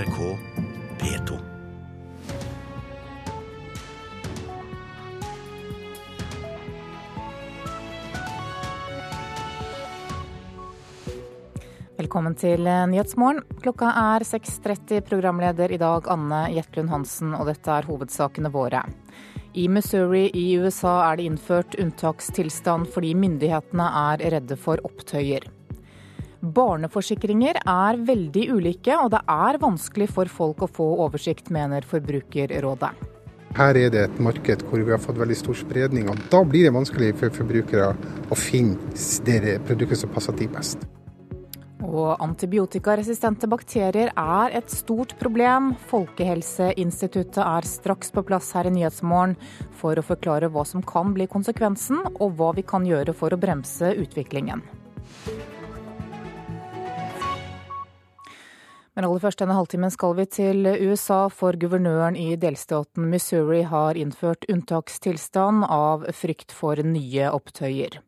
NRK P2. Velkommen til Nyhetsmorgen. Klokka er 6.30. Programleder i dag Anne Jetlund Hansen, og dette er hovedsakene våre. I Missouri i USA er det innført unntakstilstand fordi myndighetene er redde for opptøyer. Barneforsikringer er veldig ulike, og det er vanskelig for folk å få oversikt, mener Forbrukerrådet. Her er det et marked hvor vi har fått veldig stor spredning, og da blir det vanskelig for forbrukere å finne det produktet som passer de best. Og antibiotikaresistente bakterier er et stort problem. Folkehelseinstituttet er straks på plass her i Nyhetsmorgen for å forklare hva som kan bli konsekvensen, og hva vi kan gjøre for å bremse utviklingen. Men aller først denne halvtimen skal vi til USA, for guvernøren i delstaten Missouri har innført unntakstilstand av frykt for nye opptøyer.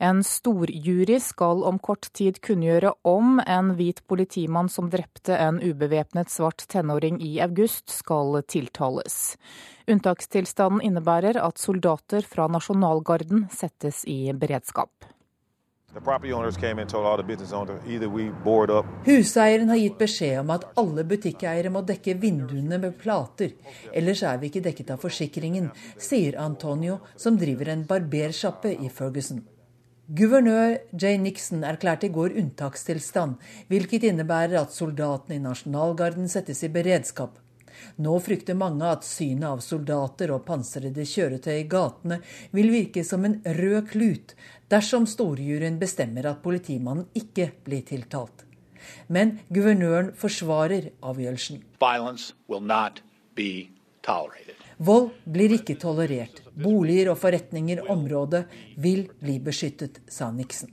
En storjury skal om kort tid kunngjøre om en hvit politimann som drepte en ubevæpnet svart tenåring i august, skal tiltales. Unntakstilstanden innebærer at soldater fra nasjonalgarden settes i beredskap. Huseieren har gitt beskjed om at alle butikkeiere må dekke vinduene med plater, ellers er vi ikke dekket av forsikringen, sier Antonio, som driver en barbersjappe i Ferguson. Guvernør Jay Nixon erklærte i går unntakstilstand, hvilket innebærer at soldatene i nasjonalgarden settes i beredskap. Nå frykter mange at synet av soldater og pansrede kjøretøy i gatene vil virke som en rød klut dersom storjuryen bestemmer at politimannen ikke blir tiltalt. Men guvernøren forsvarer avgjørelsen. Vold blir ikke tolerert. Boliger og forretninger i området vil bli beskyttet, sa Nixon.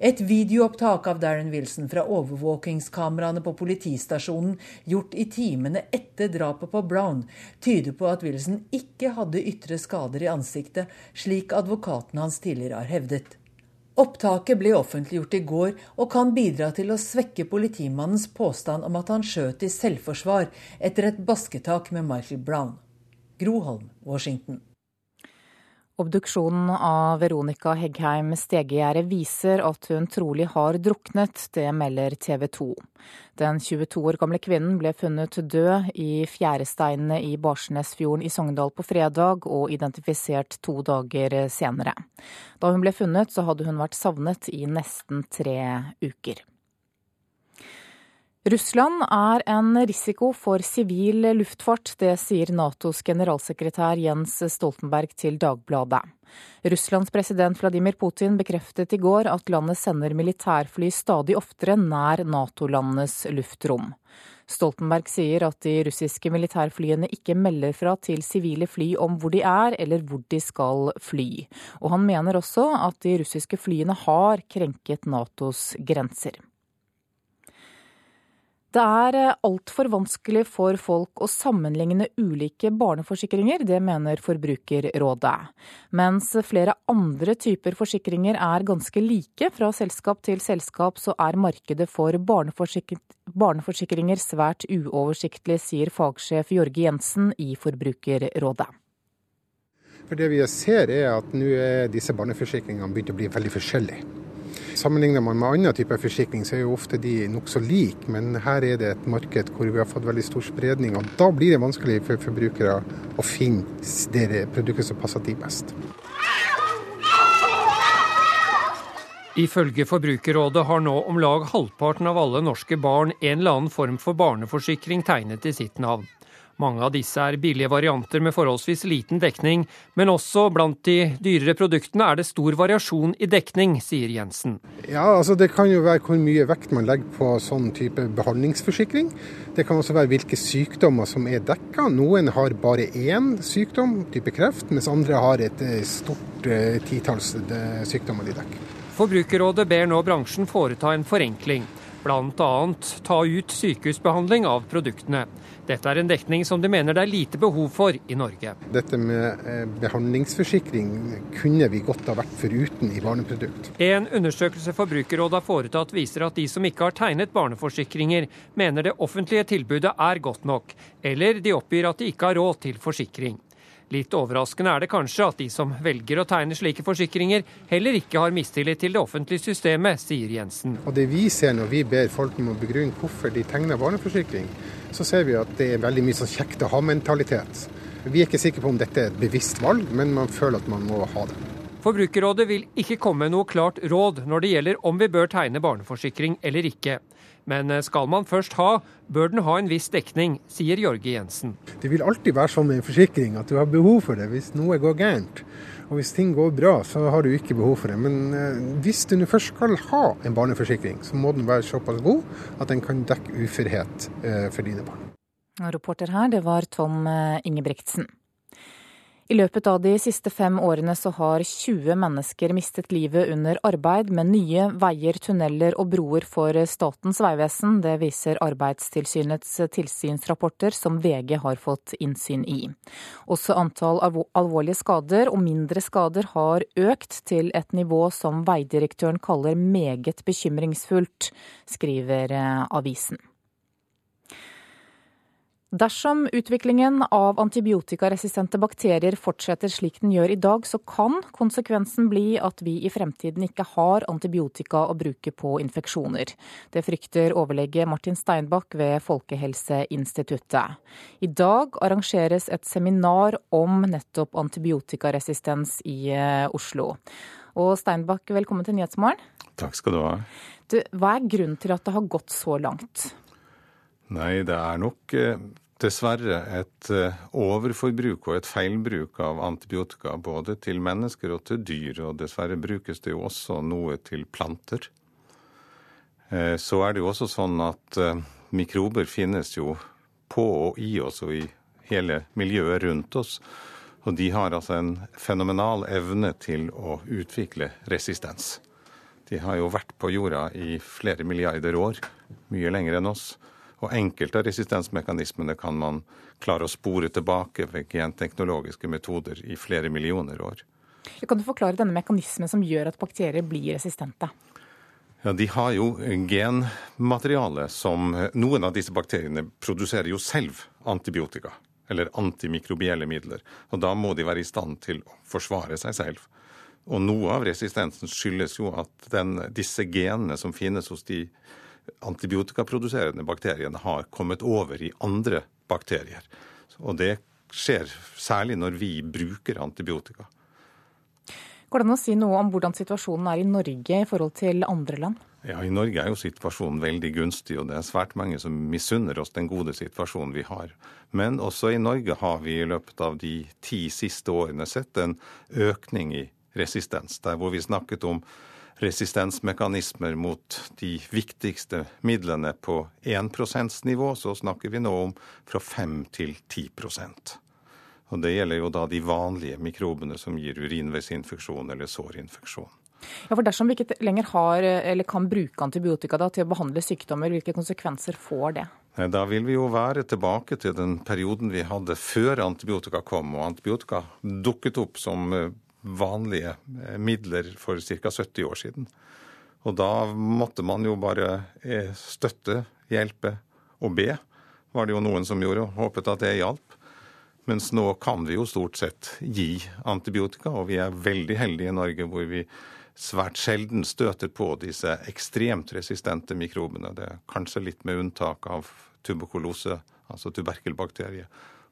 Et videoopptak av Darren Wilson fra overvåkingskameraene på politistasjonen gjort i timene etter drapet på Brown, tyder på at Wilson ikke hadde ytre skader i ansiktet, slik advokaten hans tidligere har hevdet. Opptaket ble offentliggjort i går og kan bidra til å svekke politimannens påstand om at han skjøt i selvforsvar etter et basketak med Michael Brown. Groholm, Washington. Obduksjonen av Veronica Heggheim Stegegjerdet viser at hun trolig har druknet, det melder TV 2. Den 22 år gamle kvinnen ble funnet død i fjæresteinene i Barsnesfjorden i Sogndal på fredag, og identifisert to dager senere. Da hun ble funnet, så hadde hun vært savnet i nesten tre uker. Russland er en risiko for sivil luftfart, det sier Natos generalsekretær Jens Stoltenberg til Dagbladet. Russlands president Vladimir Putin bekreftet i går at landet sender militærfly stadig oftere nær Nato-landenes luftrom. Stoltenberg sier at de russiske militærflyene ikke melder fra til sivile fly om hvor de er eller hvor de skal fly. Og han mener også at de russiske flyene har krenket Natos grenser. Det er eh, altfor vanskelig for folk å sammenligne ulike barneforsikringer, det mener Forbrukerrådet. Mens flere andre typer forsikringer er ganske like fra selskap til selskap, så er markedet for barneforsikringer svært uoversiktlig, sier fagsjef Jorge Jensen i Forbrukerrådet. For Det vi ser er at nå er disse barneforsikringene begynt å bli veldig forskjellige. Sammenligner man med andre typer forsikring, så er jo ofte de nokså like, men her er det et marked hvor vi har fått veldig stor spredning. og Da blir det vanskelig for forbrukere å finne det produktet som passer de best. Ifølge Forbrukerrådet har nå om lag halvparten av alle norske barn en eller annen form for barneforsikring tegnet i sitt navn. Mange av disse er billige varianter med forholdsvis liten dekning, men også blant de dyrere produktene er det stor variasjon i dekning, sier Jensen. Ja, altså Det kan jo være hvor mye vekt man legger på sånn type behandlingsforsikring. Det kan også være hvilke sykdommer som er dekka. Noen har bare én sykdom, type kreft, mens andre har et eh, stort titalls eh, sykdommer de dekker. Forbrukerrådet ber nå bransjen foreta en forenkling. bl.a. ta ut sykehusbehandling av produktene. Dette er en dekning som de mener det er lite behov for i Norge. Dette med eh, behandlingsforsikring kunne vi godt ha vært foruten i barneprodukt. En undersøkelse Forbrukerrådet har foretatt viser at de som ikke har tegnet barneforsikringer, mener det offentlige tilbudet er godt nok, eller de oppgir at de ikke har råd til forsikring. Litt overraskende er det kanskje at de som velger å tegne slike forsikringer, heller ikke har mistillit til det offentlige systemet, sier Jensen. Og Det vi ser når vi ber folk om å begrunne hvorfor de tegner barneforsikring, så ser vi at det er veldig mye sånn kjekt å ha-mentalitet. Vi er ikke sikre på om dette er et bevisst valg, men man føler at man må ha det. Forbrukerrådet vil ikke komme med noe klart råd når det gjelder om vi bør tegne barneforsikring eller ikke. Men eh, skal man først ha, bør den ha en viss dekning, sier Jorge Jensen. Det vil alltid være sånn med en forsikring at du har behov for det hvis noe går gærent. Og hvis ting går bra, så har du ikke behov for det. Men eh, hvis du først skal ha en barneforsikring, så må den være såpass god at den kan dekke uførhet eh, for dine barn. Reporter her, det var Tom Ingebrigtsen. I løpet av de siste fem årene så har 20 mennesker mistet livet under arbeid med nye veier, tunneler og broer for Statens vegvesen. Det viser Arbeidstilsynets tilsynsrapporter som VG har fått innsyn i. Også antall alvorlige skader og mindre skader har økt til et nivå som veidirektøren kaller meget bekymringsfullt, skriver avisen. Dersom utviklingen av antibiotikaresistente bakterier fortsetter slik den gjør i dag, så kan konsekvensen bli at vi i fremtiden ikke har antibiotika å bruke på infeksjoner. Det frykter overlege Martin Steinbach ved Folkehelseinstituttet. I dag arrangeres et seminar om nettopp antibiotikaresistens i eh, Oslo. Og Steinbach, velkommen til Nyhetsmorgen. Takk skal du ha. Du, hva er grunnen til at det har gått så langt? Nei, det er nok eh, dessverre et eh, overforbruk og et feilbruk av antibiotika både til mennesker og til dyr. Og dessverre brukes det jo også noe til planter. Eh, så er det jo også sånn at mikrober finnes jo på og i oss og i hele miljøet rundt oss. Og de har altså en fenomenal evne til å utvikle resistens. De har jo vært på jorda i flere milliarder år, mye lenger enn oss. Og enkelte av resistensmekanismene kan man klare å spore tilbake ved genteknologiske metoder i flere millioner år. Kan du forklare denne mekanismen som gjør at bakterier blir resistente? Ja, De har jo genmateriale som Noen av disse bakteriene produserer jo selv antibiotika, eller antimikrobielle midler. Og da må de være i stand til å forsvare seg selv. Og noe av resistensen skyldes jo at den, disse genene som finnes hos de antibiotikaproduserende bakteriene har kommet over i andre bakterier. Og det skjer særlig når vi bruker antibiotika. Går det an å si noe om hvordan situasjonen er i Norge i forhold til andre land? Ja, I Norge er jo situasjonen veldig gunstig, og det er svært mange som misunner oss den gode situasjonen vi har. Men også i Norge har vi i løpet av de ti siste årene sett en økning i resistens. Der hvor vi snakket om resistensmekanismer mot de viktigste midlene på 1 %-nivå, så snakker vi nå om fra 5 til 10% Og Det gjelder jo da de vanlige mikrobene som gir urinveisinfeksjon eller sårinfeksjon. Ja, for Dersom vi ikke lenger har eller kan bruke antibiotika da, til å behandle sykdommer, hvilke konsekvenser får det? Da vil vi jo være tilbake til den perioden vi hadde før antibiotika kom. Og antibiotika dukket opp som eh, vanlige eh, midler for ca. 70 år siden. Og da måtte man jo bare eh, støtte, hjelpe og be, var det jo noen som gjorde, og håpet at det hjalp. Mens nå kan vi jo stort sett gi antibiotika, og vi er veldig heldige i Norge hvor vi svært sjelden støter på disse ekstremt resistente mikrobene. Det er kanskje litt med unntak av tuberkulose, altså tuberkelbakterie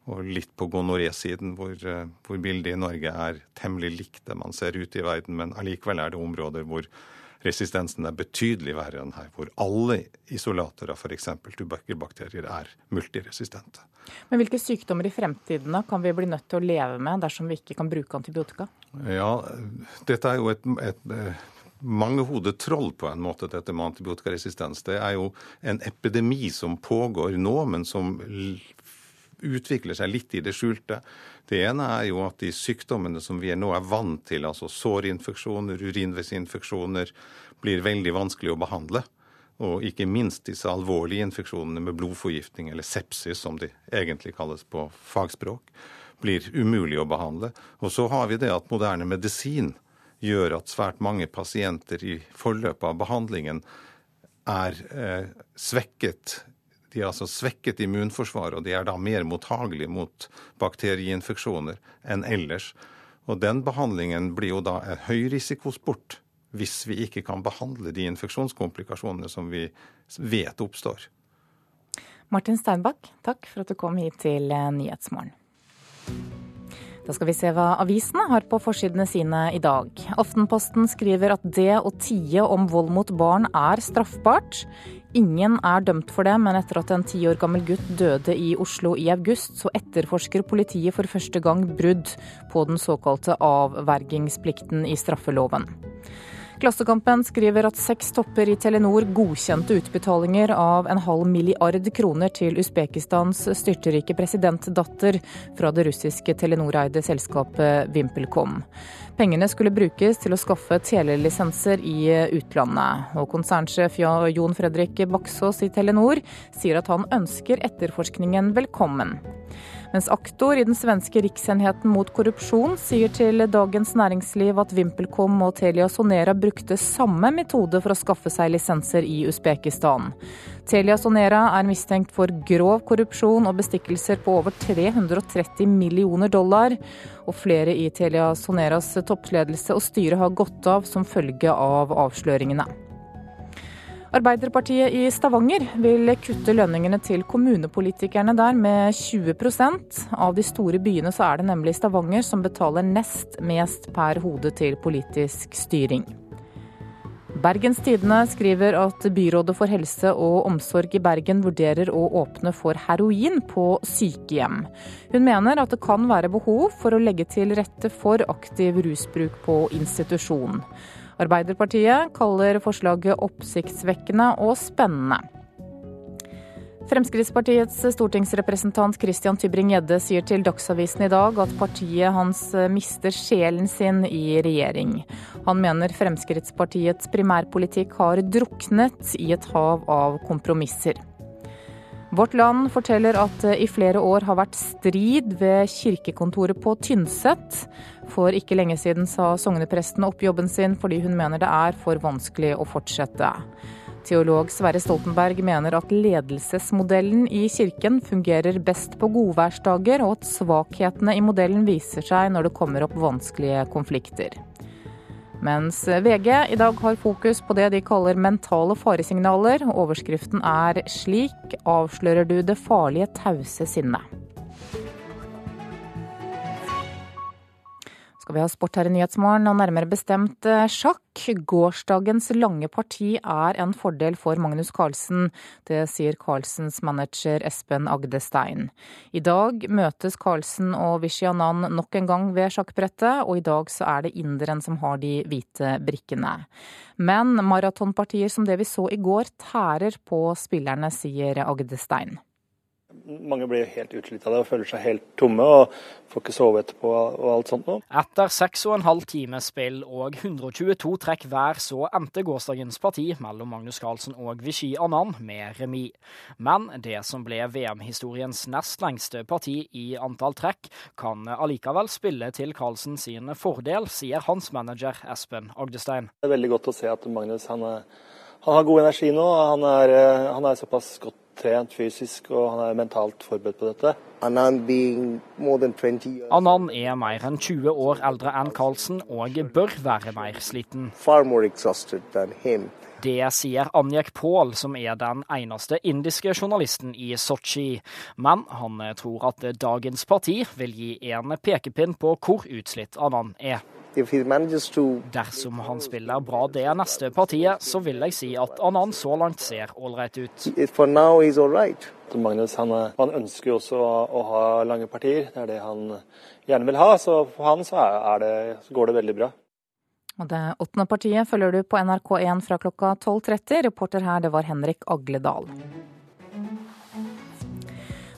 og litt på gonoré-siden, hvor, eh, hvor, bildet i Norge er temmelig likt det man ser ute i verden. Men allikevel er det områder hvor resistensen er betydelig verre enn her. Hvor alle isolater av f.eks. tuberkelbakterier er multiresistente. Men hvilke sykdommer i fremtiden da kan vi bli nødt til å leve med dersom vi ikke kan bruke antibiotika? Ja, dette er jo et, et, et mangehodet troll på en måte, dette med antibiotikaresistens. Det er jo en epidemi som pågår nå, men som utvikler seg litt i det skjulte. Det ene er jo at de sykdommene som vi nå er vant til, altså sårinfeksjoner, urinveisinfeksjoner, blir veldig vanskelig å behandle. Og ikke minst disse alvorlige infeksjonene med blodforgiftning, eller sepsis som de egentlig kalles på fagspråk, blir umulig å behandle. Og så har vi det at moderne medisin gjør at svært mange pasienter i forløpet av behandlingen er eh, svekket. De er altså svekket immunforsvar, og de er da mer mottagelige mot bakterieinfeksjoner enn ellers. Og den behandlingen blir jo da en høyrisikosport hvis vi ikke kan behandle de infeksjonskomplikasjonene som vi vet oppstår. Martin Steinbakk, takk for at du kom hit til eh, Nyhetsmorgen. Da skal vi se hva avisene har på forsidene sine i dag. Aftenposten skriver at det å tie om vold mot barn er straffbart. Ingen er dømt for det, men etter at en ti år gammel gutt døde i Oslo i august, så etterforsker politiet for første gang brudd på den såkalte avvergingsplikten i straffeloven. Klassekampen skriver at seks topper i Telenor godkjente utbetalinger av en halv milliard kroner til Usbekistans styrterike presidentdatter fra det russiske Telenor-eide selskapet VimpelCom. Pengene skulle brukes til å skaffe telelisenser i utlandet. Og konsernsjef Jon Fredrik Baksås i Telenor sier at han ønsker etterforskningen velkommen. Mens aktor i den svenske riksenheten mot korrupsjon sier til Dagens Næringsliv at VimpelCom og Telia Sonera brukte samme metode for å skaffe seg lisenser i Usbekistan. Telia Sonera er mistenkt for grov korrupsjon og bestikkelser på over 330 millioner dollar. Og flere i Telia Soneras toppledelse og styre har gått av som følge av avsløringene. Arbeiderpartiet i Stavanger vil kutte lønningene til kommunepolitikerne der med 20% Av de store byene så er det nemlig Stavanger som betaler nest mest per hode til politisk styring. Bergens Tidende skriver at byrådet for helse og omsorg i Bergen vurderer å åpne for heroin på sykehjem. Hun mener at det kan være behov for å legge til rette for aktiv rusbruk på institusjon. Arbeiderpartiet kaller forslaget oppsiktsvekkende og spennende. Fremskrittspartiets stortingsrepresentant Christian Tybring-Gjedde sier til Dagsavisen i dag at partiet hans mister sjelen sin i regjering. Han mener Fremskrittspartiets primærpolitikk har druknet i et hav av kompromisser. Vårt Land forteller at det i flere år har vært strid ved kirkekontoret på Tynset. For ikke lenge siden sa sognepresten opp jobben sin fordi hun mener det er for vanskelig å fortsette. Teolog Sverre Stoltenberg mener at ledelsesmodellen i kirken fungerer best på godværsdager, og at svakhetene i modellen viser seg når det kommer opp vanskelige konflikter. Mens VG i dag har fokus på det de kaller mentale faresignaler. Overskriften er 'Slik avslører du det farlige tause sinnet'. Skal vi ha sport her i Nyhetsmorgen, og nærmere bestemt eh, sjakk. Gårsdagens lange parti er en fordel for Magnus Carlsen. Det sier Carlsens manager Espen Agdestein. I dag møtes Carlsen og Vishyanan nok en gang ved sjakkbrettet, og i dag så er det inderen som har de hvite brikkene. Men maratonpartier som det vi så i går, tærer på spillerne, sier Agdestein. Mange blir helt utslitt av det og føler seg helt tomme og får ikke sove etterpå og alt sånt noe. Etter seks og en halv times spill og 122 trekk hver, så endte gårsdagens parti mellom Magnus Carlsen og Vichy Anand med remis. Men det som ble VM-historiens nest lengste parti i antall trekk, kan allikevel spille til Carlsen sin fordel, sier hans manager Espen Agdestein. Det er veldig godt å se at Magnus han, han har god energi nå. Han er, han er såpass godt trent fysisk og han er mentalt forberedt på dette. Anand er mer enn 20 år eldre enn Carlsen og bør være mer sliten. Det sier Anjek Paul, som er den eneste indiske journalisten i Sotsji. Men han tror at dagens parti vil gi en pekepinn på hvor utslitt Anand er. Dersom han spiller bra det neste partiet, så vil jeg si at Anand så langt ser ålreit ut. Magnus han, han, ønsker jo også å ha lange partier, det er det han gjerne vil ha. Så for han så, det, så går det veldig bra. Og Det åttende partiet følger du på NRK1 fra klokka 12.30. Reporter her det var Henrik Agledal.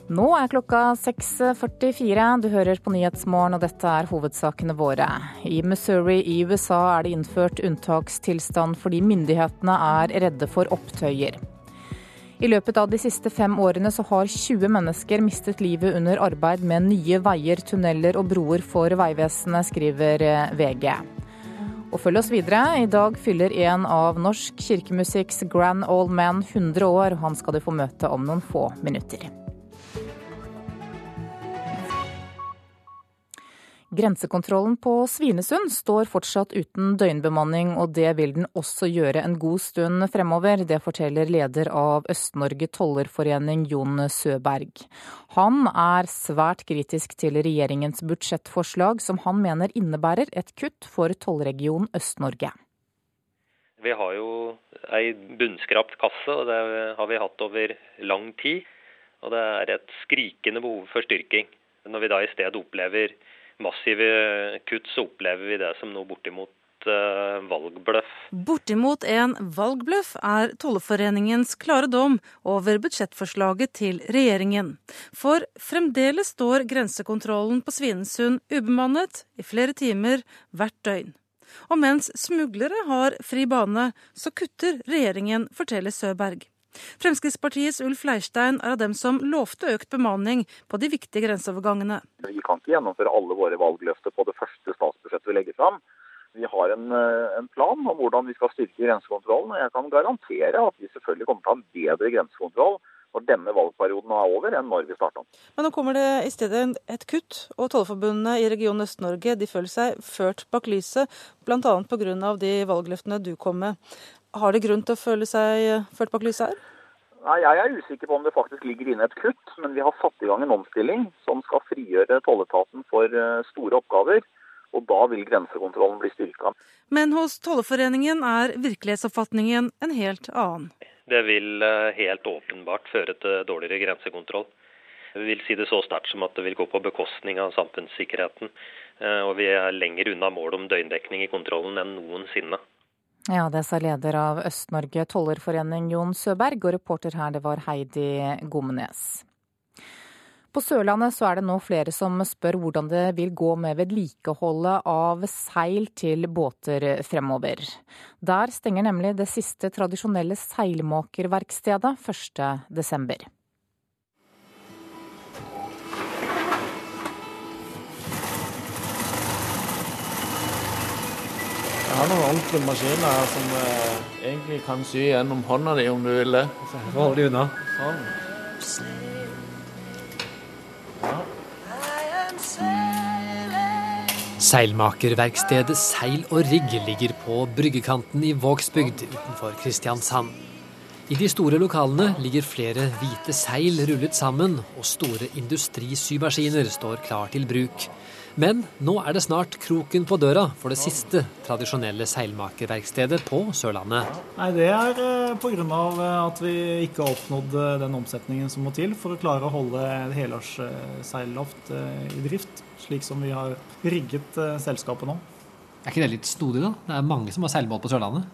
Nå er klokka 6.44. Du hører på Nyhetsmorgen, og dette er hovedsakene våre. I Missouri i USA er det innført unntakstilstand fordi myndighetene er redde for opptøyer. I løpet av de siste fem årene så har 20 mennesker mistet livet under arbeid med nye veier, tunneler og broer for Vegvesenet, skriver eh, VG. Og følg oss videre. I dag fyller en av norsk kirkemusikks grand old man 100 år. Han skal du få møte om noen få minutter. Grensekontrollen på Svinesund står fortsatt uten døgnbemanning, og det vil den også gjøre en god stund fremover. Det forteller leder av Øst-Norge tollerforening, Jon Søberg. Han er svært kritisk til regjeringens budsjettforslag, som han mener innebærer et kutt for tollregion Øst-Norge. Vi har jo ei bunnskrapt kasse, og det har vi hatt over lang tid. Og det er et skrikende behov for styrking. Når vi da i stedet opplever massive kutt, så opplever vi det som noe bortimot uh, valgbløff. Bortimot en valgbløff er Tollerforeningens klare dom over budsjettforslaget til regjeringen. For fremdeles står grensekontrollen på Svinesund ubemannet i flere timer hvert døgn. Og mens smuglere har fri bane, så kutter regjeringen, forteller Søberg. Fremskrittspartiets Ulf Leirstein er av dem som lovte økt bemanning på de viktige grenseovergangene. Vi kan ikke gjennomføre alle våre valgløfter på det første statsbudsjettet vi legger fram. Vi har en, eh, en, plan om hvordan vi skal styrke grensekontrollen. og Jeg kan garantere at vi selvfølgelig kommer til å ha en bedre grensekontroll når denne valgperioden er over, enn når vi starta. Men nå kommer det i stedet et kutt, og Tollforbundene i region Øst-Norge de føler seg ført bak lyset, bl.a. pga. de valgløftene du kom med. Har det grunn til å føle seg ført bak lyset her? Nei, Jeg er usikker på om det faktisk ligger inne et kutt, men vi har satt i gang en omstilling som skal frigjøre tolletaten for eh, store oppgaver. Og da vil grensekontrollen bli styrka. Men hos Tollerforeningen er virkelighetsoppfatningen en helt annen. Det vil eh, helt åpenbart føre til dårligere grensekontroll. Vi vil si det så sterkt som at det vil gå på bekostning av samfunnssikkerheten. Eh, og vi er lenger unna målet om døgndekning i kontrollen enn noensinne. Ja, det sa leder av Øst-Norge tollerforening Jon Søberg, og reporter her det var Heidi Gomnes. På Sørlandet så er det nå flere som spør hvordan det vil gå med vedlikeholdet av seil til båter fremover. Der stenger nemlig det siste tradisjonelle seilmakerverkstedet 1.12. har noen ordentlige maskiner her som eh, egentlig kan sy gjennom hånda di om du vil det. Så holde de unna. Sånn. Seilmakerverkstedet Seil og Rigg ligger på bryggekanten i Vågsbygd utenfor Kristiansand. I de store lokalene ligger flere hvite seil rullet sammen, og store industrisymaskiner står klar til bruk. Men nå er det snart kroken på døra for det siste tradisjonelle seilmakerverkstedet på Sørlandet. Nei, Det er eh, pga. Eh, at vi ikke har oppnådd eh, den omsetningen som må til for å klare å holde helårsseilloft i drift, slik som vi har rigget selskapet nå. Er ikke det litt snodig, da? Det er mange som har seilbåt på Sørlandet?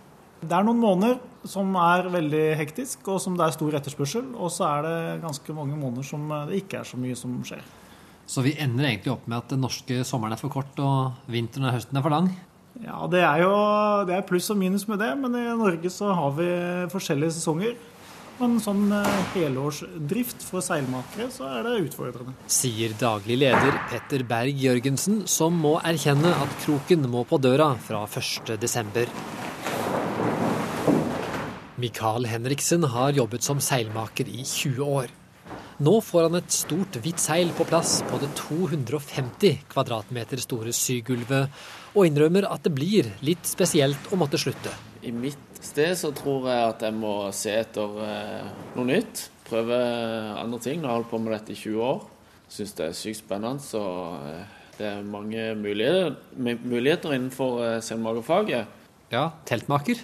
Det er noen måneder som er veldig hektisk, og som det er stor etterspørsel. Og så er det ganske mange måneder som det ikke er så mye som skjer. Så vi ender egentlig opp med at den norske sommeren er for kort og vinteren og høsten er for lang? Ja, det er jo det er pluss og minus med det, men i Norge så har vi forskjellige sesonger. Men sånn eh, helårsdrift for seilmakere, så er det utfordrende. Sier daglig leder Petter Berg Jørgensen, som må erkjenne at kroken må på døra fra 1.12. Mikael Henriksen har jobbet som seilmaker i 20 år. Nå får han et stort, hvitt seil på plass på det 250 kvadratmeter store sygulvet, og innrømmer at det blir litt spesielt å måtte slutte. I mitt sted så tror jeg at jeg må se etter eh, noe nytt. Prøve andre ting. Jeg har holdt på med dette i 20 år. Syns det er sykt spennende. Så eh, det er mange muligheter, muligheter innenfor senmagerfaget. Ja, teltmaker?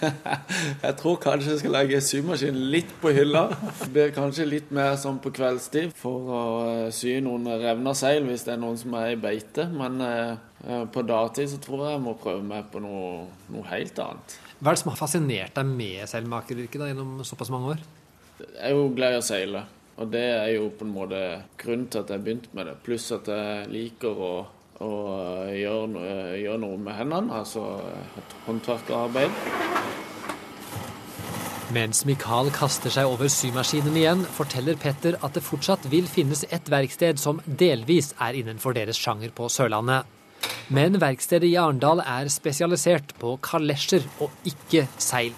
jeg tror kanskje jeg skal legge symaskinen litt på hylla. Det blir kanskje litt mer sånn på kveldstid for å eh, sy noen revna seil hvis det er noen som er i beite. Men eh, eh, på dagtid så tror jeg jeg må prøve meg på noe, noe helt annet. Hva er det som har fascinert deg med seilmakeryrket gjennom såpass mange år? Jeg er jo glad i å seile. Og det er jo på en måte grunnen til at jeg begynte med det. Pluss at jeg liker å, å gjøre, gjøre, noe med hendene, altså et håndverkerarbeid. Mens Mikael kaster seg over symaskinen igjen, forteller Petter at det fortsatt vil finnes et verksted som delvis er innenfor deres sjanger på Sørlandet. Men verkstedet i Arendal er spesialisert på kalesjer og ikke seil.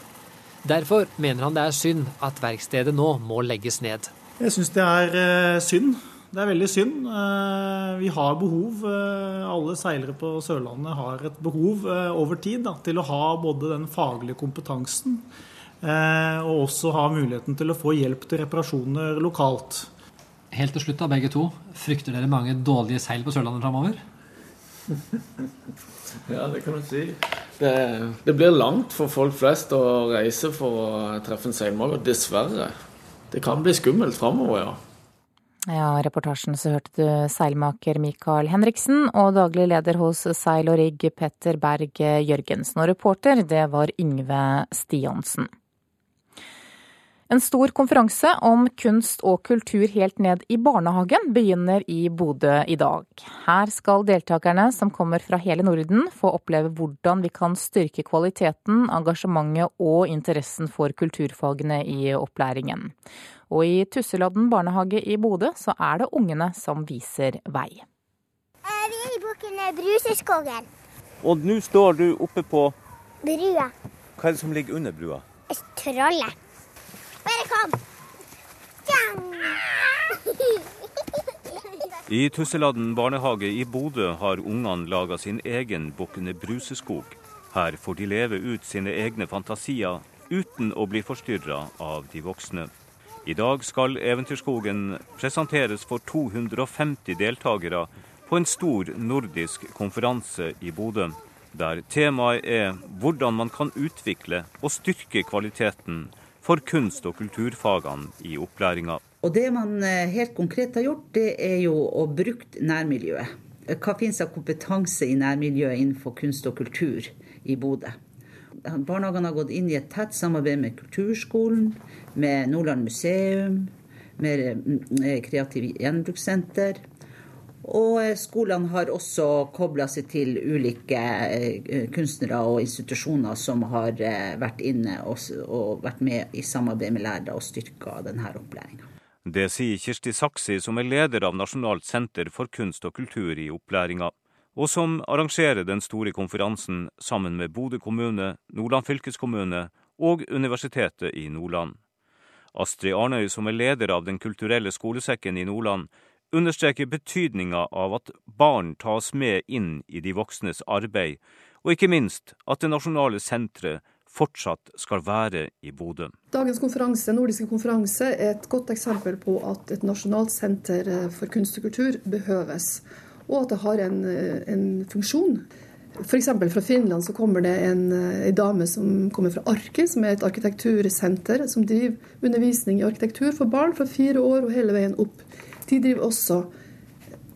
Derfor mener han det er synd at verkstedet nå må legges ned. Jeg syns det er eh, synd. Det er veldig synd. Eh, vi har behov, eh, alle seilere på Sørlandet har et behov over tid da, til å ha både den faglige kompetansen Eh, og også ha muligheten til å få hjelp til reparasjoner lokalt. Helt til slutt, da, begge to. Frykter dere mange dårlige seil på Sørlandet framover? ja, det kan du si. Det, det, blir langt for folk flest å reise for å treffe en seilmager, dessverre. Det kan bli skummelt framover, ja. Ja, reportasjen så hørte du seilmaker Mikael Henriksen og daglig leder hos Seil og Rigg Petter Berg Jørgensen. Og reporter, det var Yngve Stiansen. En stor konferanse om kunst og kultur helt ned i barnehagen begynner i Bodø i dag. Her skal deltakerne som kommer fra hele Norden få oppleve hvordan vi kan styrke kvaliteten, engasjementet og interessen for kulturfagene i opplæringen. Og i Tusseladden barnehage i Bodø så er det ungene som viser vei. Eh, vi er i bukken Bruseskogen. Og nå står du oppe på Brua. Hva er det som ligger under brua? Trollet. Bare kom! I Tusseladden barnehage i Bodø har ungene laga sin egen Bukkene Bruseskog. Her får de leve ut sine egne fantasier uten å bli forstyrra av de voksne. I dag skal Eventyrskogen presenteres for 250 deltakere på en stor nordisk konferanse i Bodø, der temaet er hvordan man kan utvikle og styrke kvaliteten for kunst- og kulturfagene i opplæringa. Og Det man eh, helt konkret har gjort, det er jo å bruke nærmiljøet. Hva finnes av kompetanse i nærmiljøet innenfor kunst og kultur i Bodø? Barnehagene har gått inn i et tett samarbeid med Kulturskolen, med Nordland museum, med eh, Kreativ gjenbrukssenter og eh, skolene har også kobla seg til ulike eh, kunstnere og institusjoner som har vært inne og vært med i samarbeid med lærere og styrka denne opplæringa. Det sier Kirsti Saksi, som er leder av Nasjonalt senter for kunst og kultur i opplæringa, og som arrangerer den store konferansen sammen med Bodø kommune, Nordland fylkeskommune og Universitetet i Nordland. Astrid Arnøy, som er leder av Den kulturelle skolesekken i Nordland, understreker betydninga av at barn tas med inn i de voksnes arbeid, og ikke minst at det nasjonale senteret fortsatt skal være i Bodø. Dagens konferanse, nordiske konferanse er et godt eksempel på at et nasjonalt senter eh, for kunst og kultur behøves, og at det har en, eh, en funksjon. F.eks. fra Finland så kommer det en, eh, en, dame som kommer fra Arki, som er et arkitektursenter som driver undervisning i arkitektur for barn fra fire år og hele veien opp de driver også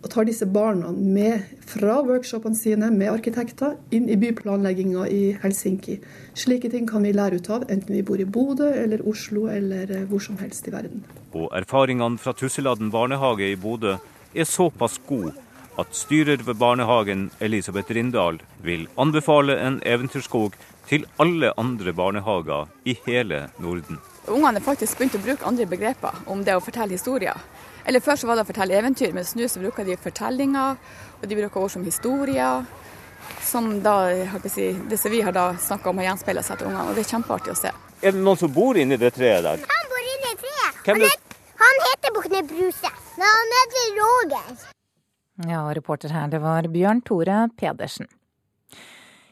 og tar disse barna med fra workshopene sine med arkitekter inn i byplanlegginga i Helsinki. Slike ting kan vi lære ut av, enten vi bor i Bodø eller Oslo eller eh, hvor som helst i verden. Og erfaringene fra Tusseladden barnehage i Bodø er såpass gode at styrer ved barnehagen, Elisabeth Rindal, vil anbefale en eventyrskog til alle andre barnehager i hele Norden. Ungene har faktisk begynt å bruke andre begreper om det å fortelle historier. Eller Før så var det å fortelle eventyr, mens nå så bruker de fortellinger, og de bruker ord som historier. Som da, si, det som vi har da snakka om, har gjenspeila seg til ungene. og Det er kjempeartig å se. Er det noen som bor inni det treet der? Han bor inni treet. Han, het, han, heter Bukne Bruse, men han heter Roger. Ja, reporter her, det var Bjørn Tore Pedersen.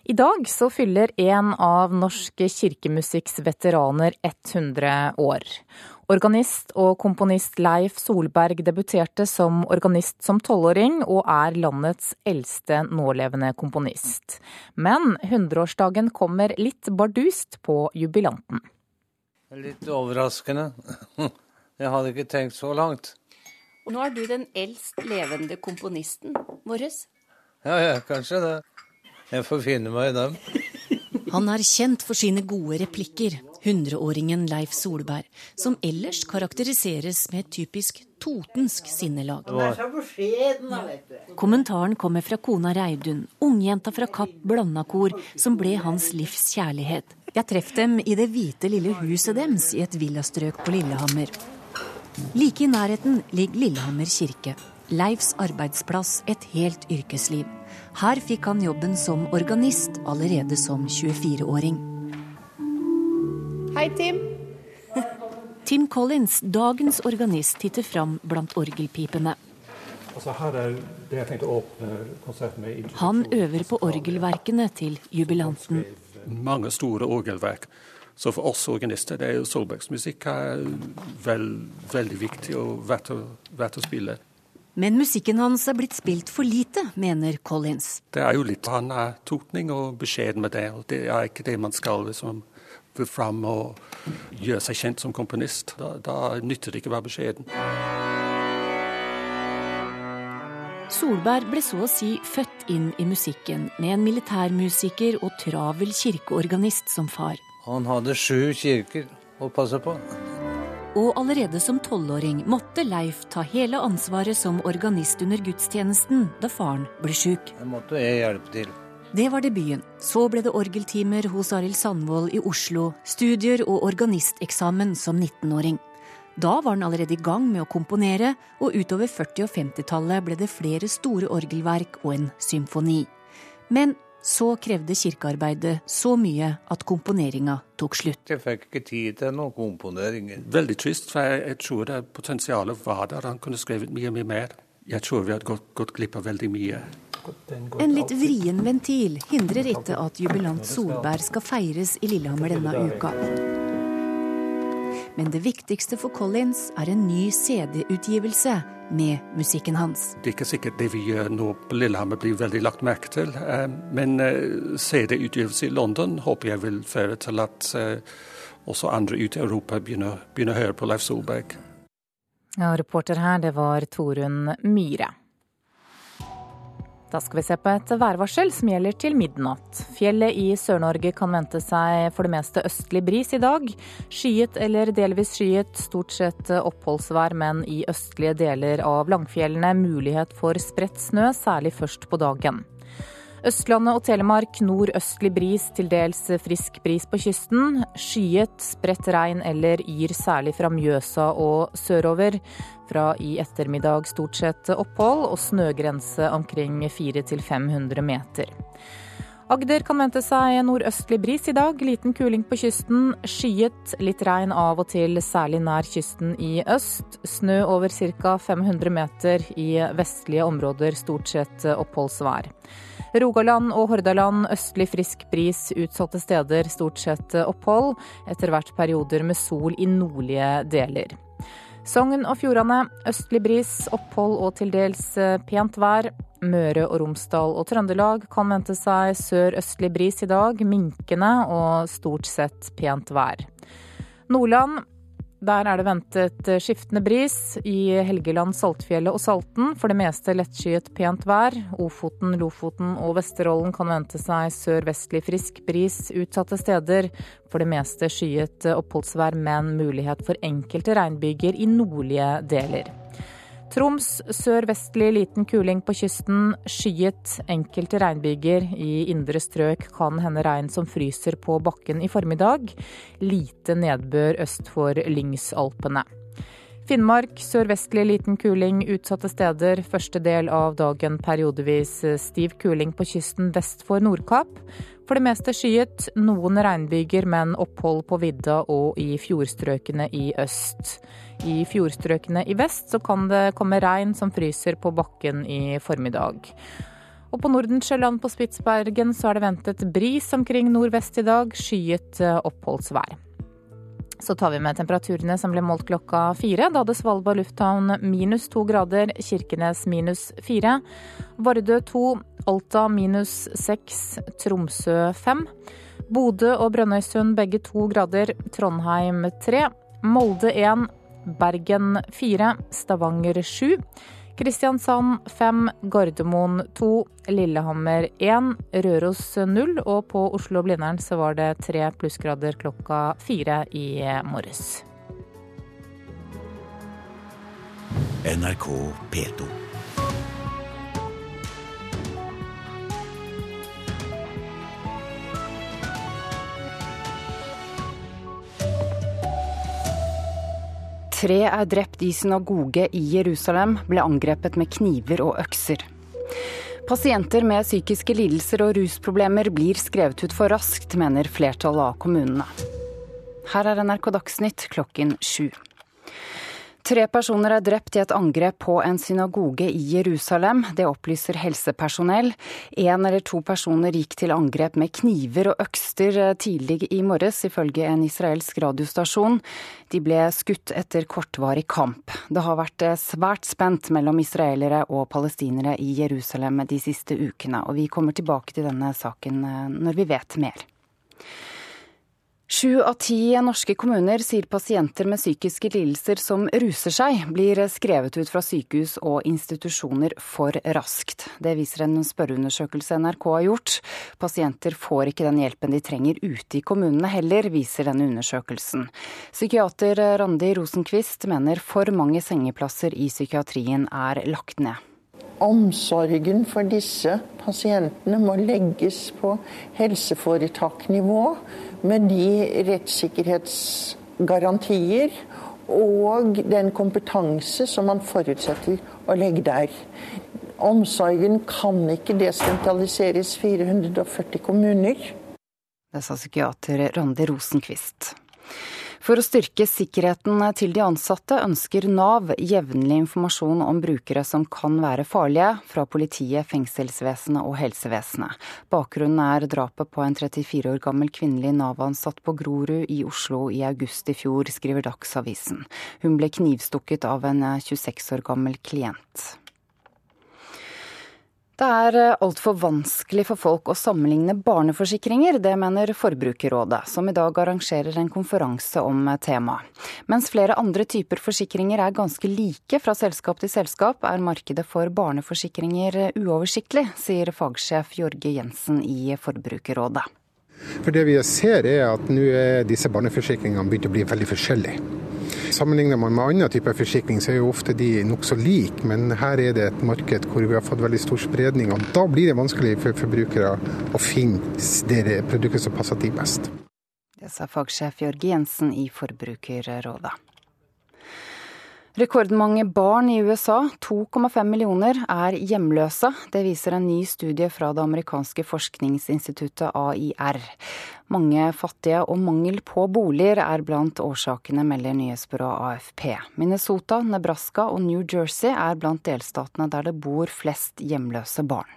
I dag så fyller en av norsk kirkemusikks veteraner 100 år. Organist og komponist Leif Solberg debuterte som organist som tolvåring, og er landets eldste nålevende komponist. Men 100-årsdagen kommer litt bardust på jubilanten. Litt overraskende. Jeg hadde ikke tenkt så langt. Og nå er du den eldst levende komponisten vår. Ja, ja, kanskje det. Jeg får finne meg i dem. Han er kjent for sine gode replikker, 100-åringen Leif Solberg, som ellers karakteriseres med et typisk totensk sinnelag. Kommentaren kommer fra kona Reidun, ungjenta fra Kapp Blandakor, som ble hans livs kjærlighet. Jeg treffer dem i det hvite lille huset dems i et villastrøk på Lillehammer. Like i nærheten ligger Lillehammer kirke. Leifs arbeidsplass et helt yrkesliv. Her fikk han jobben som organist allerede som 24-åring. Hei, Tim. Tim Collins, dagens organist, titter fram blant orgelpipene. Altså her er det jeg tenkte å åpne konserten med. Han øver på orgelverkene til jubilanten. Mange store orgelverk. Så for oss organister det er jo Solbergs musikk er vel, veldig viktig og verdt å, verdt å spille. Men musikken hans er blitt spilt for lite, mener Collins. Det er jo litt Han er totning og beskjeden med det. og Det er ikke det man skal liksom fram og gjøre seg kjent som komponist. Da, da nytter det ikke å være beskjeden. Solberg ble så å si født inn i musikken, med en militærmusiker og travel kirkeorganist som far. Han hadde sju kirker å passe på. Og allerede som tolvåring måtte Leif ta hele ansvaret som organist under gudstjenesten da faren ble sjuk. Det måtte jeg hjelpe til. Det var debuten. Så ble det orgeltimer hos Arild Sandvold i Oslo, studier og organisteksamen som 19-åring. Da var han allerede i gang med å komponere, og utover 40- og 50-tallet ble det flere store orgelverk og en symfoni. Men så krevde kirkearbeidet så mye at komponeringa tok slutt. Jeg fikk ikke tid til noen komponeringer. Veldig trist, for jeg, jeg tror det potensialet var der. Han kunne skrevet mye, mye mer. Jeg tror vi hadde gått, gått glipp av veldig mye. En litt vrien ventil hindrer ikke at jubilant Solberg skal feires i Lillehammer denne uka. Men det viktigste for Collins er en ny CD-utgivelse med musikken hans. Det er ikke sikkert det vi gjør nå på Lillehammer blir veldig lagt merke til, eh, men eh, CD-utgivelse i London håper jeg vil føre til at eh, også andre ute i Europa begynner, begynner å høre på Leif Solberg. Ja, reporter her, det var Torunn Myhre. Da skal vi se på et værvarsel som gjelder til midnatt. Fjellet i Sør-Norge kan vente seg for det meste østlig bris i dag. Skyet eller delvis skyet, stort sett oppholdsvær, men i østlige deler av langfjellene mulighet for spredt snø, særlig først på dagen. Østlandet og Telemark nordøstlig bris, til dels frisk bris på kysten. Skyet, spredt regn eller yr særlig fra Mjøsa og sørover. Fra i ettermiddag stort sett opphold og snøgrense omkring 400-500 meter. Agder kan vente seg nordøstlig bris i dag, liten kuling på kysten. Skyet, litt regn av og til, særlig nær kysten i øst. Snø over ca. 500 meter i vestlige områder, stort sett oppholdsvær. Rogaland og Hordaland østlig frisk bris, utsatte steder stort sett opphold. Etter hvert perioder med sol i nordlige deler. Sogn og Fjordane østlig bris, opphold og til dels pent vær. Møre og Romsdal og Trøndelag kan vente seg sørøstlig bris i dag, minkende og stort sett pent vær. Nordland der er det ventet skiftende bris. I Helgeland, Saltfjellet og Salten for det meste lettskyet pent vær. Ofoten, Lofoten og Vesterålen kan vente seg sørvestlig frisk bris utsatte steder. For det meste skyet oppholdsvær, men mulighet for enkelte regnbyger i nordlige deler. Troms sørvestlig liten kuling på kysten. Skyet enkelte regnbyger. I indre strøk kan hende regn som fryser på bakken i formiddag. Lite nedbør øst for Lyngsalpene. Finnmark sørvestlig liten kuling utsatte steder. Første del av dagen periodevis stiv kuling på kysten vest for Nordkapp. For det meste skyet, noen regnbyger, men opphold på vidda og i fjordstrøkene i øst. I fjordstrøkene i vest så kan det komme regn som fryser på bakken i formiddag. Og på Nordensjøland på Spitsbergen så er det ventet bris omkring nordvest i dag, skyet oppholdsvær. Så tar vi med temperaturene som ble målt klokka fire. Da hadde Svalbard lufthavn minus to grader, Kirkenes minus fire. Vardø to, Alta minus seks, Tromsø fem. Bodø og Brønnøysund begge to grader, Trondheim tre. Molde én, Bergen 4, Stavanger 7, Kristiansand 5, Gardermoen 2, Lillehammer 1, Røros 0, og på Oslo-Blindern så var det tre plussgrader klokka fire i morges. NRK P2. Tre er drept i synagoge i Jerusalem, ble angrepet med kniver og økser. Pasienter med psykiske lidelser og rusproblemer blir skrevet ut for raskt, mener flertallet av kommunene. Her er NRK Dagsnytt klokken sju. Tre personer er drept i et angrep på en synagoge i Jerusalem. Det opplyser helsepersonell. Én eller to personer gikk til angrep med kniver og økster tidlig i morges, ifølge en israelsk radiostasjon. De ble skutt etter kortvarig kamp. Det har vært svært spent mellom israelere og palestinere i Jerusalem de siste ukene, og vi kommer tilbake til denne saken når vi vet mer. Sju av ti norske kommuner sier pasienter med psykiske lidelser som ruser seg, blir skrevet ut fra sykehus og institusjoner for raskt. Det viser en spørreundersøkelse NRK har gjort. Pasienter får ikke den hjelpen de trenger ute i kommunene heller, viser denne undersøkelsen. Psykiater Randi Rosenquist mener for mange sengeplasser i psykiatrien er lagt ned. Omsorgen for disse pasientene må legges på helseforetaknivå med de rettssikkerhetsgarantier og den kompetanse som man forutsetter å legge der. Omsorgen kan ikke desentraliseres 440 kommuner. Det sa psykiater Randi Rosenquist. For å styrke sikkerheten til de ansatte ønsker Nav jevnlig informasjon om brukere som kan være farlige, fra politiet, fengselsvesenet og helsevesenet. Bakgrunnen er drapet på en 34 år gammel kvinnelig Nav-ansatt på Grorud i Oslo i august i fjor, skriver Dagsavisen. Hun ble knivstukket av en 26 år gammel klient. Det er eh, altfor vanskelig for folk å sammenligne barneforsikringer, det mener Forbrukerrådet, som i dag arrangerer en konferanse om eh, temaet. Mens flere andre typer forsikringer er ganske like fra selskap til selskap, er markedet for barneforsikringer eh, uoversiktlig, sier fagsjef Jorge Jensen i Forbrukerrådet. For Det vi ser er at nå er disse barneforsikringene begynt å bli veldig forskjellige. Sammenligner man med andre typer forsikring, så er jo ofte de nokså like, men her er det et marked hvor vi har fått veldig stor spredning. og Da blir det vanskelig for forbrukere å finne det produktet som passer de best. Det sa fagsjef Jørg Jensen i Forbrukerrådet. Rekordmange barn i USA, 2,5 millioner, er hjemløse. Det viser en ny studie fra det amerikanske forskningsinstituttet AIR. Mange fattige og mangel på boliger er blant årsakene, melder nyhetsbyrået AFP. Minnesota, Nebraska og New Jersey er blant delstatene der det bor flest hjemløse barn.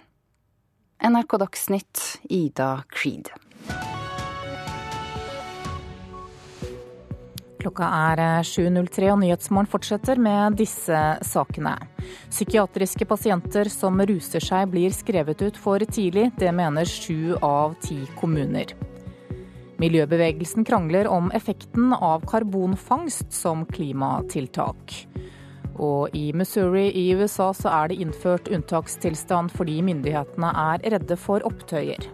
NRK Dagsnytt, Ida Creed. Klokka er 7.03 og Nyhetsmorgen fortsetter med disse sakene. Psykiatriske pasienter som ruser seg blir skrevet ut for tidlig. Det mener sju av ti kommuner. Miljøbevegelsen krangler om effekten av karbonfangst som klimatiltak. Og i Missouri i USA så er det innført unntakstilstand fordi myndighetene er redde for opptøyer.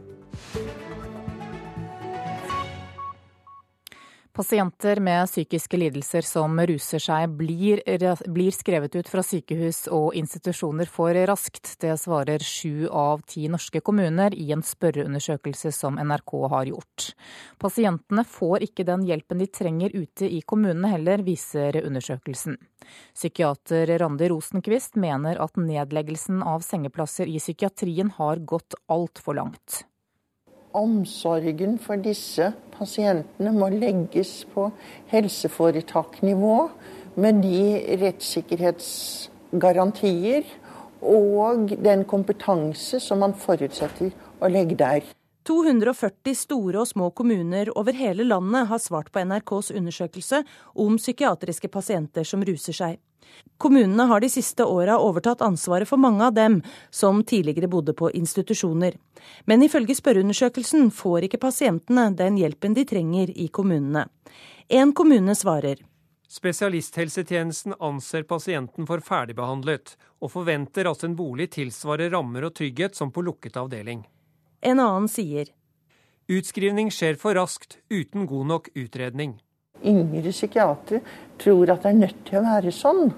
Pasienter med psykiske lidelser som ruser seg, blir, blir, skrevet ut fra sykehus og institusjoner for raskt. Det svarer sju av ti norske kommuner i en spørreundersøkelse som NRK har gjort. Pasientene får ikke den hjelpen de trenger ute i kommunene heller, viser undersøkelsen. Psykiater Randi Rosenkvist mener at nedleggelsen av sengeplasser i psykiatrien har gått altfor langt omsorgen for disse pasientene må legges på helseforetaknivå med de rettssikkerhetsgarantier og den kompetanse som man forutsetter å legge der. 240 store og små kommuner over hele landet har svart på NRKs undersøkelse om psykiatriske pasienter som ruser seg. Kommunene har de siste åra overtatt ansvaret for mange av dem som tidligere bodde på institusjoner. Men ifølge spørreundersøkelsen får ikke pasientene den hjelpen de trenger i kommunene. En kommune svarer. Spesialisthelsetjenesten anser pasienten for ferdigbehandlet, og forventer at en bolig tilsvarer rammer og trygghet som på lukket avdeling. En annen sier Utskrivning skjer for raskt, uten god nok utredning. Yngre psykiatere tror at det er nødt til å være sånn.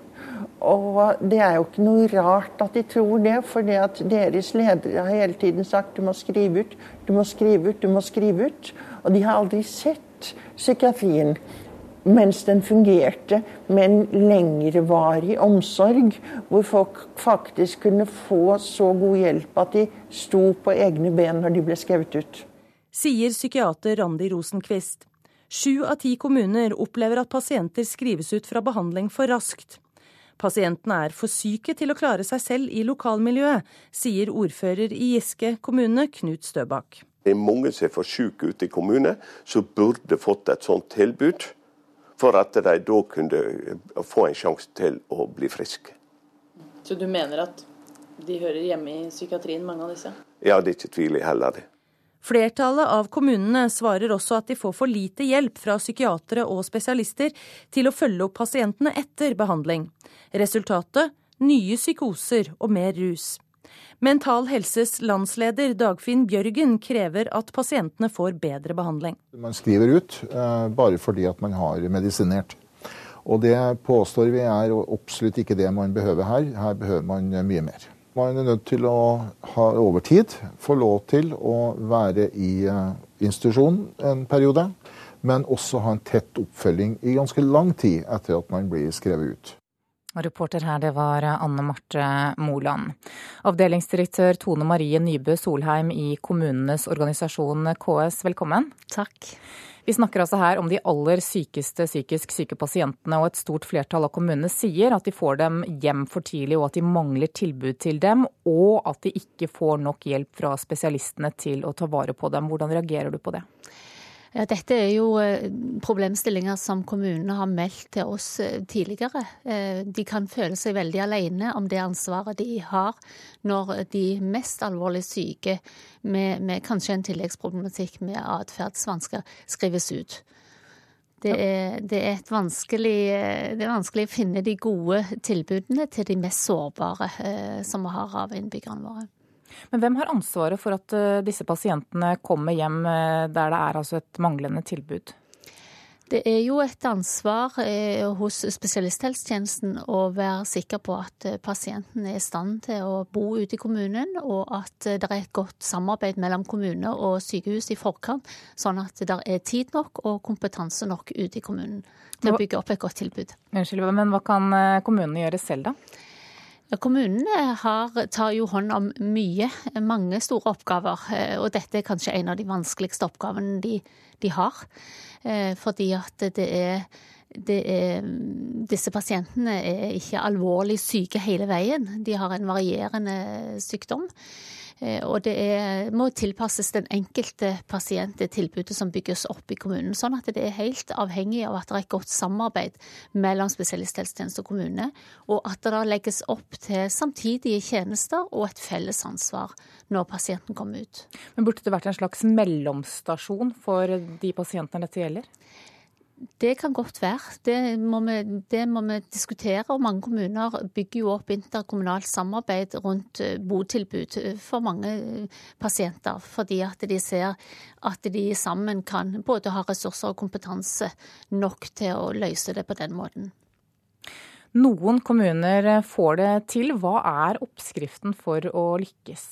Og det er jo ikke noe rart at de tror det, for det at deres ledere har hele tiden sagt du må skrive ut, du må skrive ut, du må skrive ut. Og de har aldri sett psykiatrien mens den fungerte med en lengrevarig omsorg, hvor folk faktisk kunne få så god hjelp at de sto på egne ben når de ble skrevet ut. Sier psykiater Randi Rosenquist. Sju av ti kommuner opplever at pasienter skrives ut fra behandling for raskt. Pasientene er for syke til å klare seg selv i lokalmiljøet, sier ordfører i Giske kommune, Knut Støbakk. Det er mange som er for syke ute i kommunen, som burde fått et sånt tilbud. For at de da kunne få en sjanse til å bli friske. Så du mener at de hører hjemme i psykiatrien, mange av disse? Ja, det er ikke tvil i heller det. Flertallet av kommunene svarer også at de får for lite hjelp fra psykiatere og spesialister til å følge opp pasientene etter behandling. Resultatet nye psykoser og mer rus. Mental Helses landsleder Dagfinn Bjørgen krever at pasientene får bedre behandling. Man skriver ut eh, bare fordi at man har medisinert. Og det påstår vi er absolutt ikke det man behøver her. Her behøver man mye mer. Man er nødt til å ha over tid få lov til å være i eh, institusjon en periode, men også ha en tett oppfølging i ganske lang tid etter at man blir skrevet ut. Og reporter her, det var Anne Marte Moland. Avdelingsdirektør Tone Marie Nybø Solheim i kommunenes organisasjon KS, velkommen. Takk. Vi snakker altså her om de aller sykeste psykisk syke pasientene, og et stort flertall av kommunene sier at de får dem hjem for tidlig, og at de mangler tilbud til dem, og at de ikke får nok hjelp fra spesialistene til å ta vare på dem. Hvordan reagerer du på det? Ja, dette er jo eh, problemstillinger som kommunene har meldt til oss eh, tidligere. Eh, de kan føle seg veldig alene om det ansvaret de har når de mest alvorlig syke med, med kanskje en tilleggsproblematikk med atferdsvansker skrives ut. Det er, det, er det er, vanskelig, å finne de gode tilbudene til de mest sårbare som vi har av innbyggerne våre. Men hvem har ansvaret for at eh, disse pasientene kommer hjem eh, der det er altså et manglende tilbud? Det er jo et ansvar eh, hos spesialisthelsetjenesten å være sikker på at pasienten er i stand til å bo ute i kommunen, og at det er et godt samarbeid mellom kommune og sykehus i forkant, sånn at det er tid nok og kompetanse nok ute i kommunen til å bygge opp et godt tilbud. Unnskyld, men hva kan kommunene gjøre selv, da? Kommunene har, tar jo hånd om mye, mange store oppgaver. Eh, og dette er kanskje en av de vanskeligste oppgavene de, de har. Eh, fordi at det er, er, Disse pasientene er ikke alvorlig syke hele veien. De har en varierende sykdom. Eh, og det er, må tilpasses den enkelte pasient, det tilbudet som bygges opp i kommunen. Sånn at det er helt avhengig av at det er et godt samarbeid mellom spesialisthelsetjeneste og kommune, og at det legges opp til samtidige tjenester og et felles ansvar når pasienten kommer ut. Men Burde det vært en slags mellomstasjon for de pasientene dette gjelder? Det kan godt være. Det må, vi, det må, vi, diskutere. og Mange kommuner bygger jo opp interkommunalt samarbeid rundt eh, botilbud eh, for mange eh, pasienter. Fordi at de ser at de sammen kan både ha ressurser og kompetanse nok til å løse det på den måten. Noen kommuner får det til. Hva er oppskriften for å lykkes?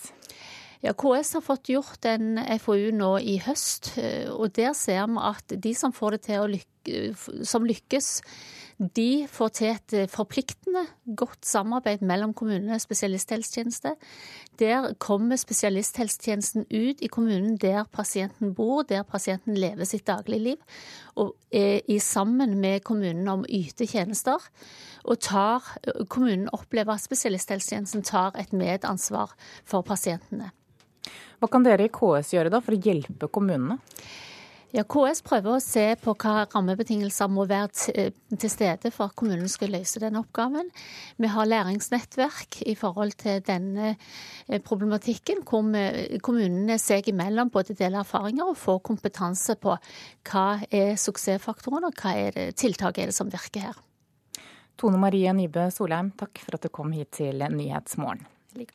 Ja, KS har fått gjort en FoU nå i høst, og der ser vi at de som får det til å lykkes som lykkes, de får til et forpliktende, godt samarbeid mellom kommunene og spesialisthelsetjeneste. Der kommer spesialisthelsetjenesten ut i kommunen der pasienten bor, der pasienten lever sitt dagligliv, og er sammen med kommunen om ytetjenester, yte tjenester. Og tar, kommunen opplever at spesialisthelsetjenesten tar et medansvar for pasientene. Hva kan dere i KS gjøre da for å hjelpe kommunene? Ja, KS prøver å se på hva rammebetingelser må være eh, til stede for at kommunen skal løse den oppgaven. Vi har læringsnettverk i forhold til denne eh, problematikken, hvor kommunene seg imellom både deler erfaringer og får kompetanse på hva er suksessfaktoren og hva er det, tiltak er det som virker her. Tone Marie Nybø Solheim, takk for at du kom hit til Nyhetsmorgen. Like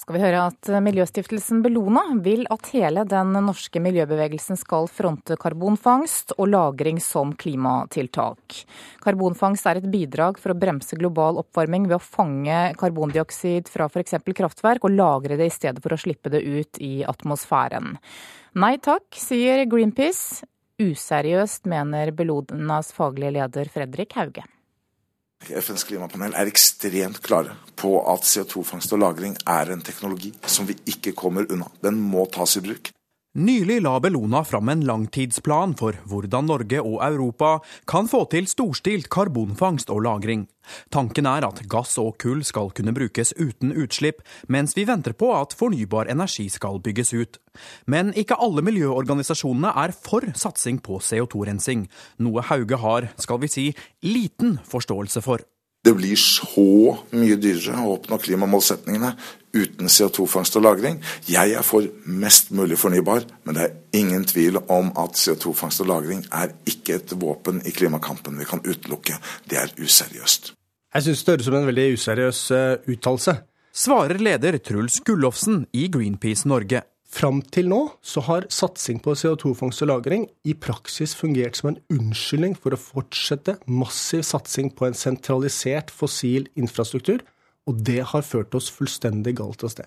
skal vi høre at Miljøstiftelsen Bellona vil at hele den norske miljøbevegelsen skal fronte karbonfangst og -lagring som klimatiltak. Karbonfangst er et bidrag for å bremse global oppvarming ved å fange karbondioksid fra f.eks. kraftverk og lagre det i stedet for å slippe det ut i atmosfæren. Nei takk, sier Greenpeace. Useriøst, mener Bellonas faglige leder Fredrik Hauge. FNs klimapanel er ekstremt klare på at CO2-fangst og -lagring er en teknologi som vi ikke kommer unna. Den må tas i bruk. Nylig la Bellona fram en langtidsplan for hvordan Norge og Europa kan få til storstilt karbonfangst og -lagring. Tanken er at gass og kull skal kunne brukes uten utslipp, mens vi venter på at fornybar energi skal bygges ut. Men ikke alle miljøorganisasjonene er for satsing på CO2-rensing, noe Hauge har, skal vi si, liten forståelse for. Det blir så mye dyrere å oppnå klimamålsetningene uten CO2-fangst og -lagring. Jeg er for mest mulig fornybar, men det er ingen tvil om at CO2-fangst og -lagring er ikke et våpen i klimakampen vi kan utelukke. Det er useriøst. Jeg syns det høres ut som en veldig useriøs uh, uttalelse. Svarer leder Truls Gullofsen i Greenpeace Norge. Fram til nå så har satsing på CO2-fangst og -lagring i praksis fungert som en unnskyldning for å fortsette massiv satsing på en sentralisert fossil infrastruktur, og det har ført oss fullstendig galt av sted.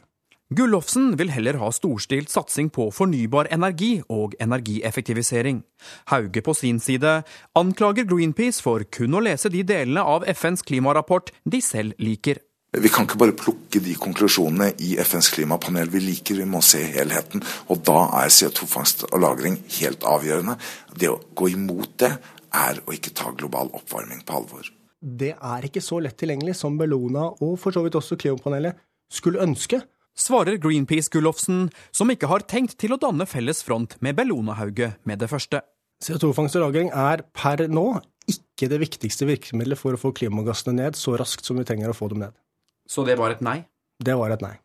Gullofsen vil heller ha storstilt satsing på fornybar energi og energieffektivisering. Hauge på sin side anklager Greenpeace for kun å lese de delene av FNs klimarapport de selv liker. Vi kan ikke bare plukke de konklusjonene i FNs klimapanel vi liker, vi må se helheten. Og da er CO2-fangst og -lagring helt avgjørende. Det å gå imot det er å ikke ta global oppvarming på alvor. Det er ikke så lett tilgjengelig som Bellona og for så vidt også klimapanelet skulle ønske. Svarer Greenpeace Gullofsen, som ikke har tenkt til å danne felles front med Bellona-Hauge med det første. CO2-fangst og -lagring er per nå ikke det viktigste virkemidlet for å få klimagassene ned så raskt som vi trenger å få dem ned. Så det var et nei? Det var et nei.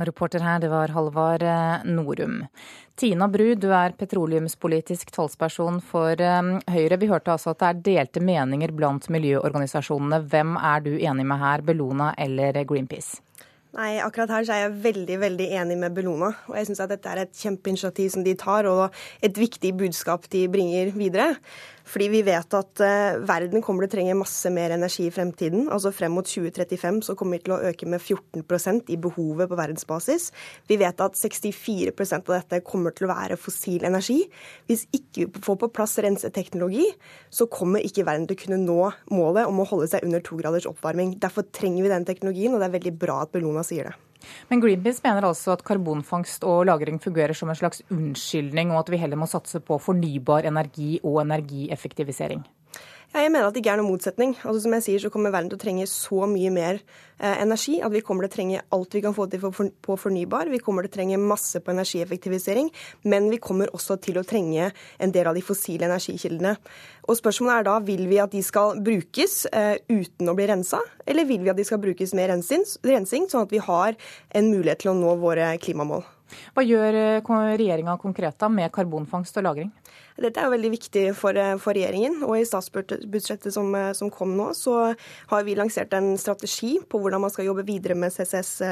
Reporter her, det var Halvard eh, Norum. Tina Bru, du er petroleumspolitisk talsperson for eh, Høyre. Vi hørte altså at det er delte meninger blant miljøorganisasjonene. Hvem er du enig med her, Bellona eller Greenpeace? Nei, akkurat her så er jeg veldig veldig enig med Bellona. Og jeg syns at dette er et kjempeinitiativ som de tar, og et viktig budskap de bringer videre. Fordi vi vet at uh, verden kommer til å trenge masse mer energi i fremtiden. Altså Frem mot 2035 så kommer vi til å øke med 14% i behovet på verdensbasis. Vi vet at 64% av dette kommer til å være fossil energi. Hvis ikke vi får på plass renseteknologi, så kommer ikke verden til å kunne nå målet om å holde seg under to graders oppvarming. Derfor trenger vi den teknologien, og det er veldig bra at Bellona sier det. Men Greenpeace mener altså at karbonfangst og -lagring fungerer som en slags unnskyldning, og at vi heller må satse på fornybar energi og energieffektivisering? Jeg mener at det ikke er noen motsetning. Altså, som jeg sier, så kommer verden til å trenge så mye mer eh, energi at vi kommer til å trenge alt vi kan få til for, på fornybar. Vi kommer til å trenge masse på energieffektivisering, men vi kommer også til å trenge en del av de fossile energikildene. Og Spørsmålet er da vil vi at de skal brukes eh, uten å bli rensa, eller vil vi at de skal brukes med rensing, rensing, sånn at vi har en mulighet til å nå våre klimamål. Hva gjør eh, regjeringa konkret da med karbonfangst og -lagring? Dette er jo veldig viktig for, eh, for regjeringen. og I statsbudsjettet som, eh, som, kom nå, så har vi lansert en strategi på hvordan man skal jobbe videre med CCS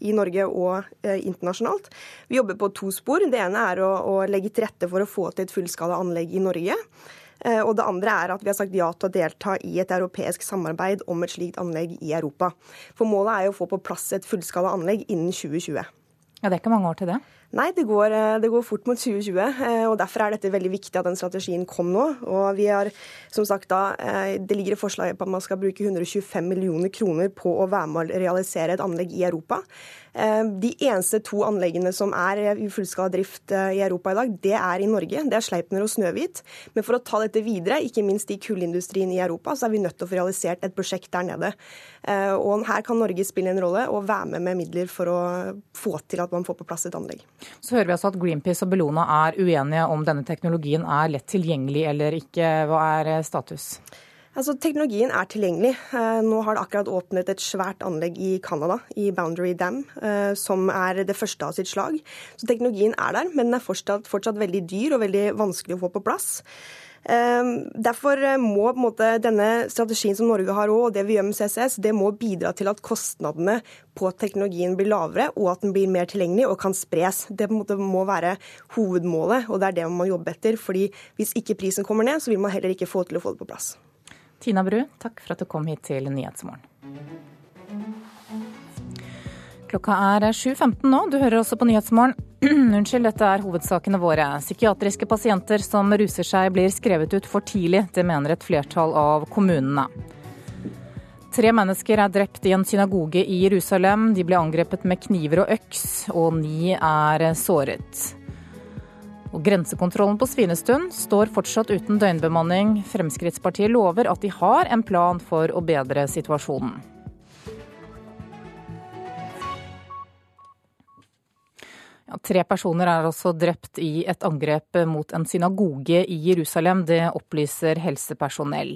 i Norge og internasjonalt. Vi jobber på to spor. Det ene er å, å legge til rette for å få til et fullskala anlegg i Norge. Og det andre er at vi har sagt ja til å delta i et europeisk samarbeid om et slikt anlegg i Europa. For målet er jo å få på plass et fullskala anlegg innen 2020. Ja, Det er ikke mange år til det? Nei, det går, eh, det går, fort mot 2020. Eh, og Derfor er dette veldig viktig at den strategien kom nå. Og vi har, som sagt da, eh, Det ligger i forslaget på at man skal bruke 125 millioner kroner på å være med å realisere et anlegg i Europa. De eneste to anleggene som er i fullskala drift i Europa i dag, det er i Norge. Det er Sleipner og Snøhvit. Men for å ta dette videre, ikke minst i kullindustrien i Europa, så er vi nødt til å få realisert et prosjekt der nede. Og her kan Norge spille en rolle og være med med midler for å få til at man får på plass et anlegg. Så hører vi altså at Greenpeace og Bellona er uenige om denne teknologien er lett tilgjengelig eller ikke. Hva er status? Altså, Teknologien er tilgjengelig. Eh, nå har det akkurat åpnet et svært anlegg i Canada, i Boundary Dam, eh, som er det første av sitt slag. Så teknologien er der, men den er fortsatt, fortsatt veldig dyr og veldig vanskelig å få på plass. Eh, derfor må måte, denne strategien som Norge har òg, og det vi gjør med CCS, det må bidra til at kostnadene på teknologien blir lavere, og at den blir mer tilgjengelig og kan spres. Det måte, må være hovedmålet, og det er det man må jobbe etter. fordi Hvis ikke prisen kommer ned, så vil man heller ikke få til å få det på plass. Tina Bru, takk for at du kom hit til Nyhetsmorgen. Klokka er 7.15 nå, du hører også på Nyhetsmorgen. Unnskyld, dette er hovedsakene våre. Psykiatriske pasienter som ruser seg blir skrevet ut for tidlig. Det mener et flertall av kommunene. Tre mennesker er drept i en synagoge i Jerusalem. De ble angrepet med kniver og øks, og ni er såret. Og Grensekontrollen på Svinestund står fortsatt uten døgnbemanning. Fremskrittspartiet lover at de har en plan for å bedre situasjonen. Ja, tre personer er også drept i et angrep mot en synagoge i Jerusalem. Det opplyser helsepersonell.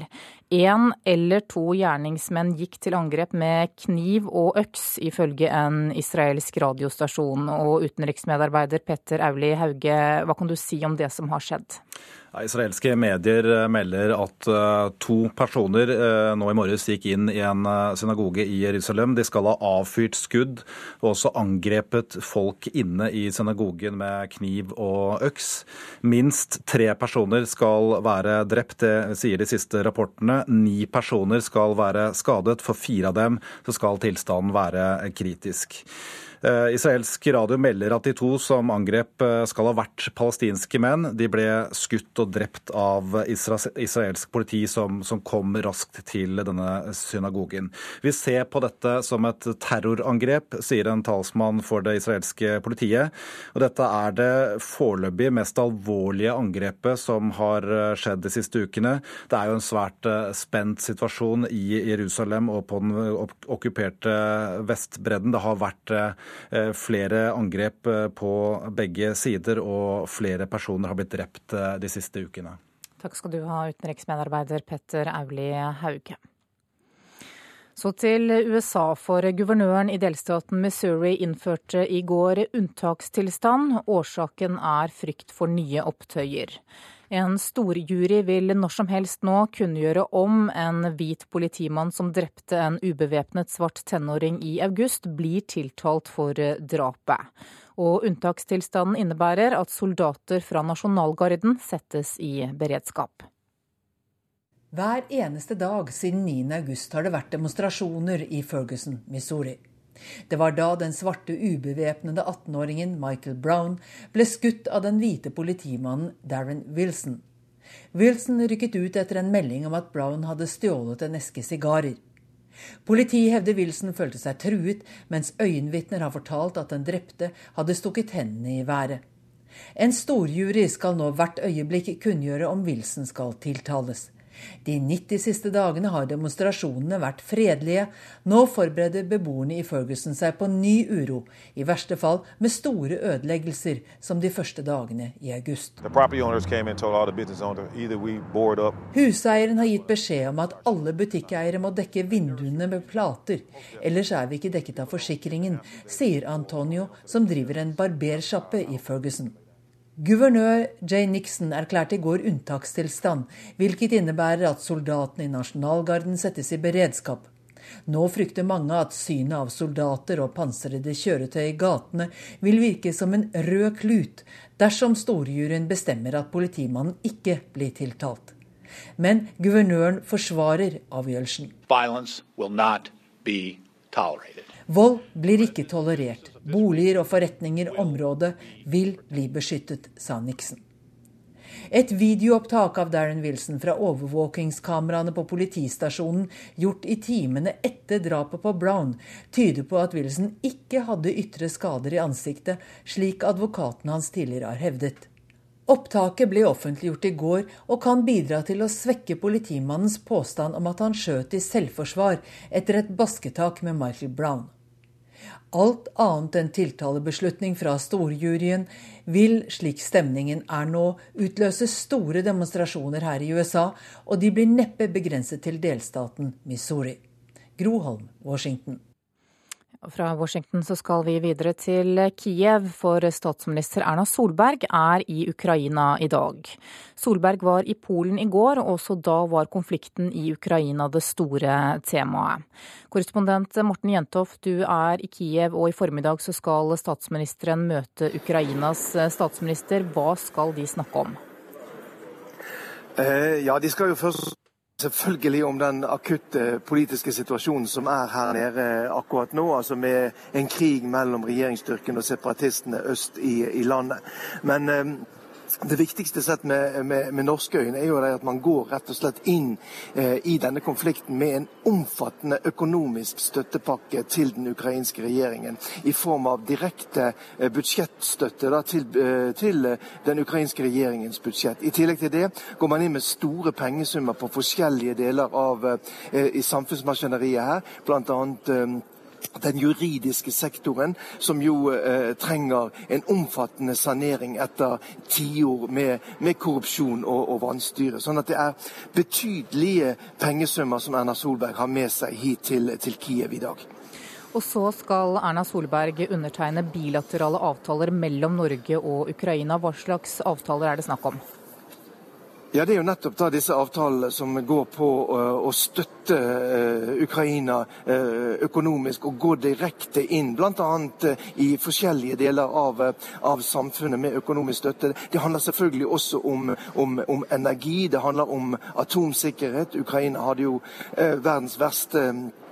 Én eller to gjerningsmenn gikk til angrep med kniv og øks, ifølge en israelsk radiostasjon. Og utenriksmedarbeider Petter Auli Hauge, hva kan du si om det som har skjedd? Israelske medier eh, melder at eh, to personer eh, nå i morges gikk inn i en synagoge i Jerusalem. De skal ha avfyrt skudd og også angrepet folk inne i synagogen med kniv og øks. Minst tre personer skal være drept, det sier de siste rapportene. Ni personer skal være skadet. For fire av dem skal tilstanden være kritisk. Eh, israelsk radio melder at de to som angrep eh, skal ha vært palestinske menn. De ble skutt og drept av israelsk politi som, som kom raskt til denne synagogen. Vi ser på dette som et terrorangrep, sier en talsmann for det israelske politiet. Og dette er det foreløpig mest alvorlige angrepet som har eh, skjedd de siste ukene. Det er jo en svært spent situasjon i Jerusalem og på den okkuperte Vestbredden. Det har vært flere angrep eh, på begge sider, og flere personer har blitt drept eh, de siste ukene. Takk skal du ha, utenriksmedarbeider Petter Auli Hauge. Så til USA, for guvernøren i delstaten Missouri innførte i går unntakstilstand. Årsaken er frykt for nye opptøyer. En storjury vil når som helst nå kunngjøre om en hvit politimann som drepte en ubevæpnet svart tenåring i august, blir tiltalt for drapet. Og unntakstilstanden innebærer at soldater fra nasjonalgarden settes i beredskap. Hver eneste dag siden 9. august har det vært demonstrasjoner i Ferguson, Missouri. Det var da den svarte ubevæpnede 18-åringen Michael Brown ble skutt av den hvite politimannen Darren Wilson. Wilson rykket ut etter en melding om at Brown hadde stjålet en eske sigarer. Politiet hevder Wilson følte seg truet, mens øyenvitner har fortalt at den drepte hadde stukket hendene i været. En storjury skal nå hvert øyeblikk kunngjøre om Wilson skal tiltales. De 90 siste dagene har demonstrasjonene vært fredelige. Nå forbereder beboerne i Ferguson seg på ny uro, i verste fall med store ødeleggelser, som de første dagene i august. Huseieren har gitt beskjed om at alle butikkeiere må dekke vinduene med plater, ellers er vi ikke dekket av forsikringen, sier Antonio, som driver en barbersjappe i Ferguson. Guvernør Jay Nixon erklærte i går unntakstilstand, hvilket innebærer at soldatene i nasjonalgarden settes i beredskap. Nå frykter mange at synet av soldater og pansrede kjøretøy i gatene vil virke som en rød klut dersom storjuryen bestemmer at politimannen ikke blir tiltalt. Men guvernøren forsvarer avgjørelsen. Violence will not be tolerated. Vold blir ikke tolerert. Boliger og forretninger området vil bli beskyttet, sa Nixon. Et videoopptak av Darren Wilson fra overvåkingskameraene på politistasjonen gjort i timene etter drapet på Brown, tyder på at Wilson ikke hadde ytre skader i ansiktet, slik advokaten hans tidligere har hevdet. Opptaket ble offentliggjort i går og kan bidra til å svekke politimannens påstand om at han skjøt i selvforsvar etter et basketak med Michael Brown. Alt annet enn tiltalebeslutning fra storjuryen vil, slik stemningen er nå, utløse store demonstrasjoner her i USA, og de blir neppe begrenset til delstaten Missouri. Groholm, Washington. Fra Washington så skal vi videre til Kiev, for statsminister Erna Solberg er i Ukraina i dag. Solberg var i Polen i går, og også da var konflikten i Ukraina det store temaet. Korrespondent Morten Jentoft, du er i Kiev, og i formiddag så skal statsministeren møte Ukrainas statsminister. Hva skal de snakke om? Eh, ja, de skal jo først Selvfølgelig om den akutte politiske situasjonen som er her nede akkurat nå. altså Med en krig mellom regjeringsstyrken og separatistene øst i, i landet. Men eh, det viktigste sett med, med, med, norske øyne er jo at man går rett og slett inn eh, i denne konflikten med en omfattende økonomisk støttepakke til den ukrainske regjeringen. I form av direkte eh, budsjettstøtte da, til, eh, til, den ukrainske regjeringens budsjett. I tillegg til det går man inn med store pengesummer på forskjellige deler av eh, i samfunnsmaskineriet her. Blant annet eh, den juridiske sektoren, som jo eh, trenger en omfattende sanering etter tiår med, med korrupsjon og, og vanstyre. Sånn at det er betydelige pengesummer som Erna Solberg har med seg hit til, til Kiev i dag. Og så skal Erna Solberg undertegne bilaterale avtaler mellom Norge og Ukraina. Hva slags avtaler er det snakk om? Ja, Det er jo nettopp da disse avtalene som går på uh, å støtte uh, Ukraina uh, økonomisk og gå direkte inn bl.a. i forskjellige deler av, av, samfunnet med økonomisk støtte. Det handler selvfølgelig også om, om, om energi, det handler om atomsikkerhet. Ukraina hadde jo verdens verste Eh,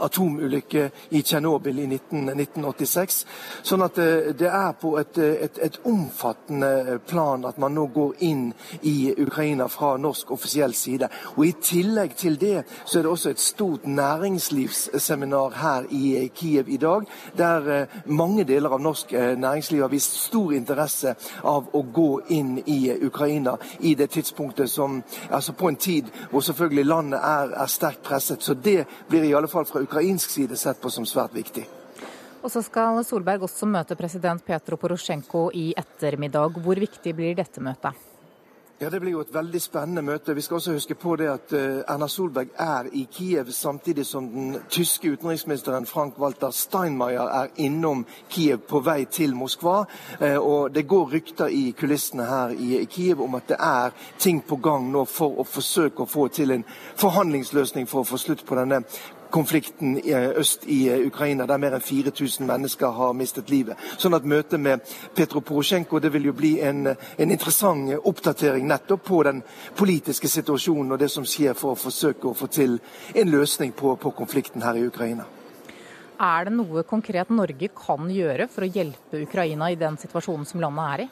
atomulykke i Tsjernobyl i 19, 1986. Sånn at eh, det er på et, et, et, omfattende plan at man nå går inn i Ukraina fra norsk offisiell side. Og I tillegg til det så er det også et stort næringslivsseminar her i Kiev i dag, der eh, mange deler av norsk næringsliv har vist stor interesse av å gå inn i Ukraina i det tidspunktet som Altså på en tid hvor selvfølgelig landet er, er sterkt presset. Så det blir i alle fall fra ukrainsk side sett på som svært viktig. Og så skal Solberg også møte president Petro Porosjenko i ettermiddag. Hvor viktig blir dette møtet? Ja, Det blir jo et veldig spennende møte. Vi skal også huske på det at eh, Erna Solberg er i Kiev samtidig som den tyske utenriksministeren Frank-Walter Steinmeier er innom Kiev på vei til Moskva. Eh, og Det går rykter i kulissene her i Kiev om at det er ting på gang nå for å forsøke å få til en forhandlingsløsning for å få slutt på denne konflikten øst i eh, Ukraina, der mer enn 4000 mennesker har mistet livet. Sånn at møtet med Petro Porosjenko det vil jo bli en, en, interessant oppdatering nettopp på den politiske situasjonen og det som skjer for å forsøke å få til en løsning på, på konflikten her i Ukraina. Er det noe konkret Norge kan gjøre for å hjelpe Ukraina i den situasjonen som landet er i?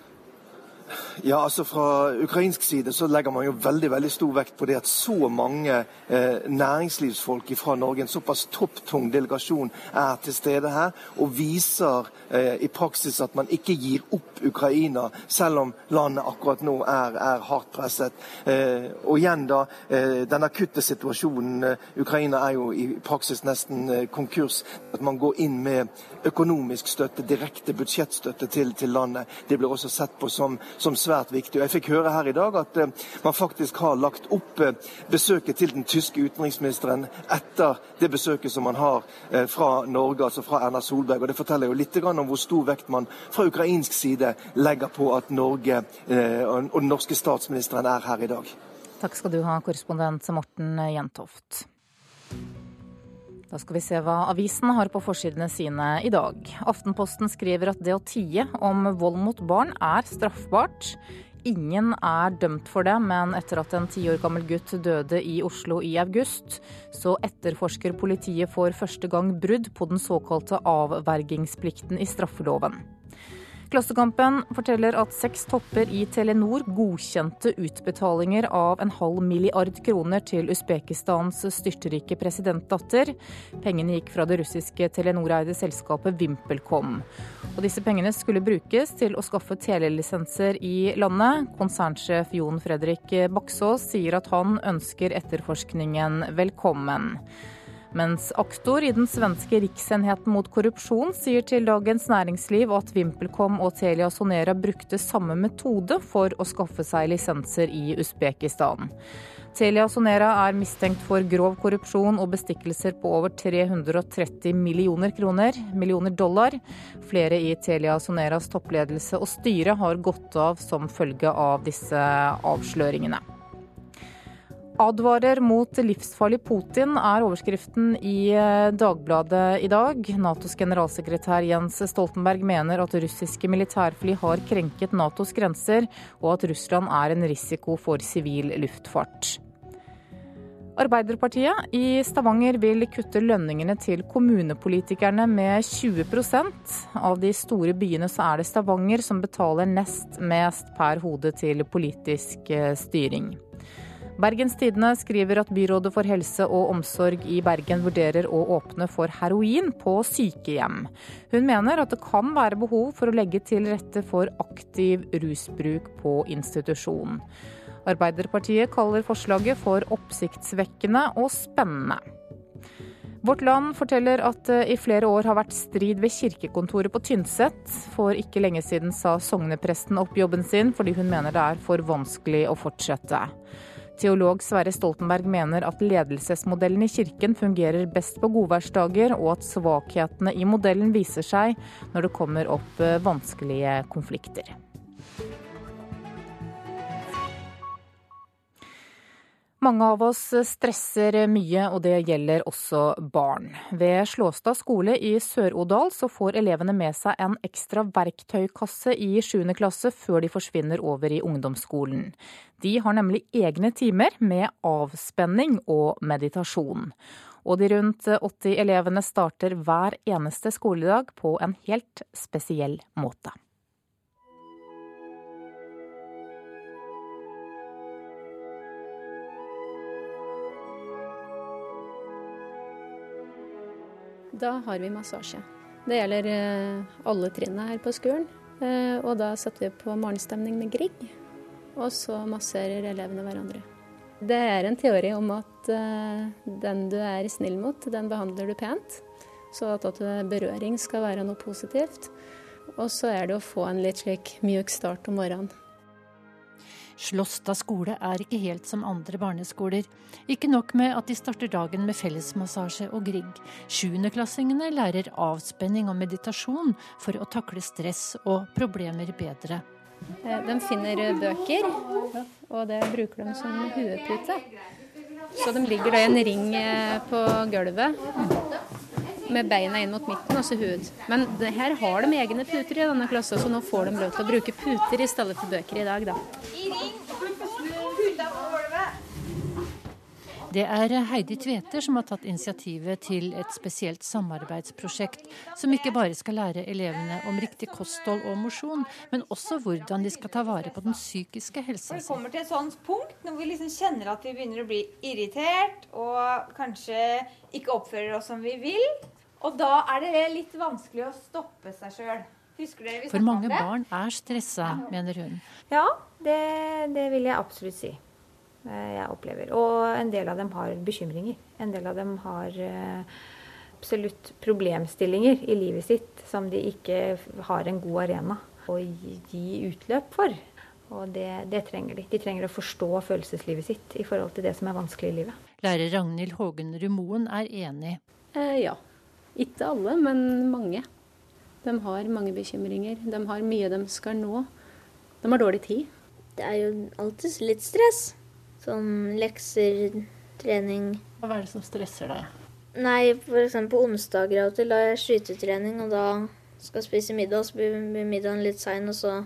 Ja, altså Fra ukrainsk side så legger man jo veldig veldig stor vekt på det at så mange eh, næringslivsfolk fra Norge, en såpass topptung delegasjon, er til stede her og viser eh, i praksis at man ikke gir opp Ukraina, selv om landet akkurat nå er, er hardt presset. Eh, og igjen da, eh, den akutte situasjonen. Eh, Ukraina er jo i praksis nesten eh, konkurs. At man går inn med økonomisk støtte, direkte budsjettstøtte til, til landet. Det blir også sett på som som svært viktig. Og Jeg fikk høre her i dag at eh, man faktisk har lagt opp eh, besøket til den tyske utenriksministeren etter det besøket som man har eh, fra Norge, altså fra Erna Solberg. Og Det forteller jo litt om hvor stor vekt man fra ukrainsk side legger på at Norge og den norske statsministeren er her i dag. Takk skal du ha, korrespondent Morten Jentoft. Da skal vi se hva avisene har på forsidene sine i dag. Aftenposten skriver at det å tie om vold mot barn er straffbart. Ingen er dømt for det, men etter at en ti år gammel gutt døde i Oslo i august, så etterforsker politiet for første gang brudd på den såkalte avvergingsplikten i straffeloven. Klassekampen forteller at seks topper i Telenor godkjente utbetalinger av en halv milliard kroner til Usbekistans styrterike presidentdatter. Pengene gikk fra det russiske Telenor-eide selskapet VimpelCom. Og disse pengene skulle brukes til å skaffe telelisenser i landet. Konsernsjef Jon Fredrik Baksås sier at han ønsker etterforskningen velkommen. Mens aktor i den svenske riksenheten mot korrupsjon sier til Dagens Næringsliv at VimpelCom og Telia Sonera brukte samme metode for å skaffe seg lisenser i Usbekistan. Telia Sonera er mistenkt for grov korrupsjon og bestikkelser på over 330 millioner kroner, millioner dollar. Flere i Telia Soneras toppledelse og styre har gått av som følge av disse avsløringene. Advarer mot livsfarlig Putin er overskriften i eh, Dagbladet i dag. Natos generalsekretær Jens Stoltenberg mener at russiske militærfly har krenket Natos grenser, og at Russland er en risiko for sivil luftfart. Arbeiderpartiet i Stavanger vil kutte lønningene til kommunepolitikerne med 20% Av de store byene så er det Stavanger som betaler nest mest per hode til politisk eh, styring. Bergens Tidende skriver at byrådet for helse og omsorg i Bergen vurderer å åpne for heroin på sykehjem. Hun mener at det kan være behov for å legge til rette for aktiv rusbruk på institusjon. Arbeiderpartiet kaller forslaget for oppsiktsvekkende og spennende. Vårt Land forteller at det i flere år har vært strid ved kirkekontoret på Tynset. For ikke lenge siden sa sognepresten opp jobben sin fordi hun mener det er for vanskelig å fortsette. Teolog Sverre Stoltenberg mener at ledelsesmodellen i kirken fungerer best på godværsdager, og at svakhetene i modellen viser seg når det kommer opp eh, vanskelige konflikter. Mange av oss stresser mye, og det gjelder også barn. Ved Slåstad skole i Sør-Odal så får elevene med seg en ekstra verktøykasse i 7. klasse før de forsvinner over i ungdomsskolen. De har nemlig egne timer med avspenning og meditasjon. Og de rundt 80 elevene starter hver eneste skoledag på en helt spesiell måte. Da har vi massasje. Det gjelder eh, alle trinnene her på skolen. Eh, og da setter vi på morgenstemning med Grieg, og så masserer elevene hverandre. Det er en teori om at eh, den du er snill mot, den behandler du pent. Så at, berøring skal være noe positivt. Og så er det å få en litt slik mjuk start om morgenen. Slåstad skole er ikke helt som andre barneskoler. Ikke nok med at de starter dagen med fellesmassasje og Grieg. Sjuendeklassingene lærer avspenning og meditasjon for å takle stress og problemer bedre. Eh, de finner bøker, og det bruker de som huepute. Så de ligger da i en ring eh, på gulvet med beina inn mot midten, og så hud. Men her har de egne puter i denne klassen, så nå får de lov til å bruke puter i stedet for bøker i dag, da. Det er Heidi Tveter som har tatt initiativet til et spesielt samarbeidsprosjekt, som ikke bare skal lære elevene om riktig kosthold og mosjon, men også hvordan de skal ta vare på den psykiske helsa si. Vi kommer til et sånt punkt når vi liksom kjenner at vi begynner å bli irritert og kanskje ikke oppfører oss som vi vil. Og da er det litt vanskelig å stoppe seg sjøl. For mange barn er stressa, mener hun. Ja, det, det, vil jeg absolutt si. Eh, jeg opplever. Og en del av dem har bekymringer. En del av dem har eh, absolutt problemstillinger i livet sitt som de ikke har en god arena å gi utløp for. Og det, det, trenger de. De trenger å forstå følelseslivet sitt i forhold til det som er vanskelig i livet. Lærer Ragnhild Hågen Rumoen er enig. Eh, ja. Ikke alle, men mange. De har mange bekymringer. De har mye de skal nå. De har dårlig tid. Det er jo alltid litt stress. Sånn lekser, trening. Hva er det som stresser deg? Nei, f.eks. på onsdager av og til har jeg skytetrening, og da skal jeg spise middag, så blir middagen litt sein, og så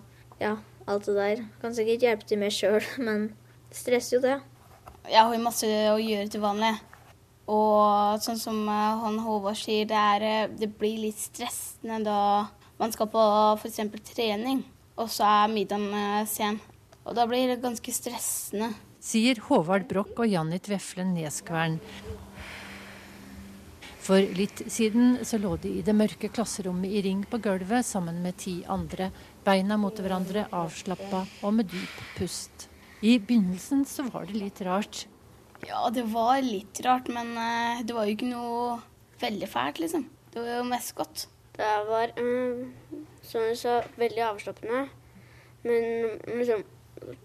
ja, alt det der. Kan sikkert hjelpe til mer sjøl, men det stresser jo det. Jeg har jo masse å gjøre til vanlig. Og sånn som eh, han Håvard sier, det, er, eh, det blir litt stressende da man skal på f.eks. trening, og så er middagen eh, sen. Og da blir det ganske stressende. Sier Håvard Broch og Jannit Veflen Neskvern. For litt siden så lå de i det mørke klasserommet i ring på gulvet sammen med ti andre, beina mot hverandre, avslappa og med dyp pust. I begynnelsen så var det litt rart. Ja, det var litt rart, men uh, det var jo ikke noe veldig fælt, liksom. Det var jo mest godt. Det var, um, som du sa, veldig avslappende. Men liksom,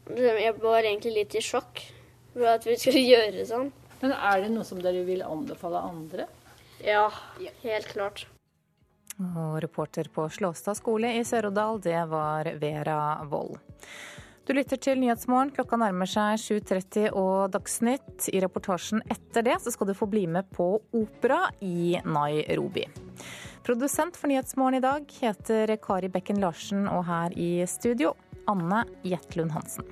liksom, jeg var egentlig litt i sjokk for at vi skulle gjøre sånn. Men er det noe som dere vil anbefale andre? Ja, helt klart. Og reporter på Slåstad skole i Sør-Odal, det var Vera Wold. Du lytter til Nyhetsmorgen. Klokka nærmer seg 7.30 og Dagsnytt. I reportasjen etter det så skal du få bli med på opera i Nairobi. Produsent for Nyhetsmorgen i dag heter Kari Bekken Larsen, og her i studio Anne Jetlund Hansen.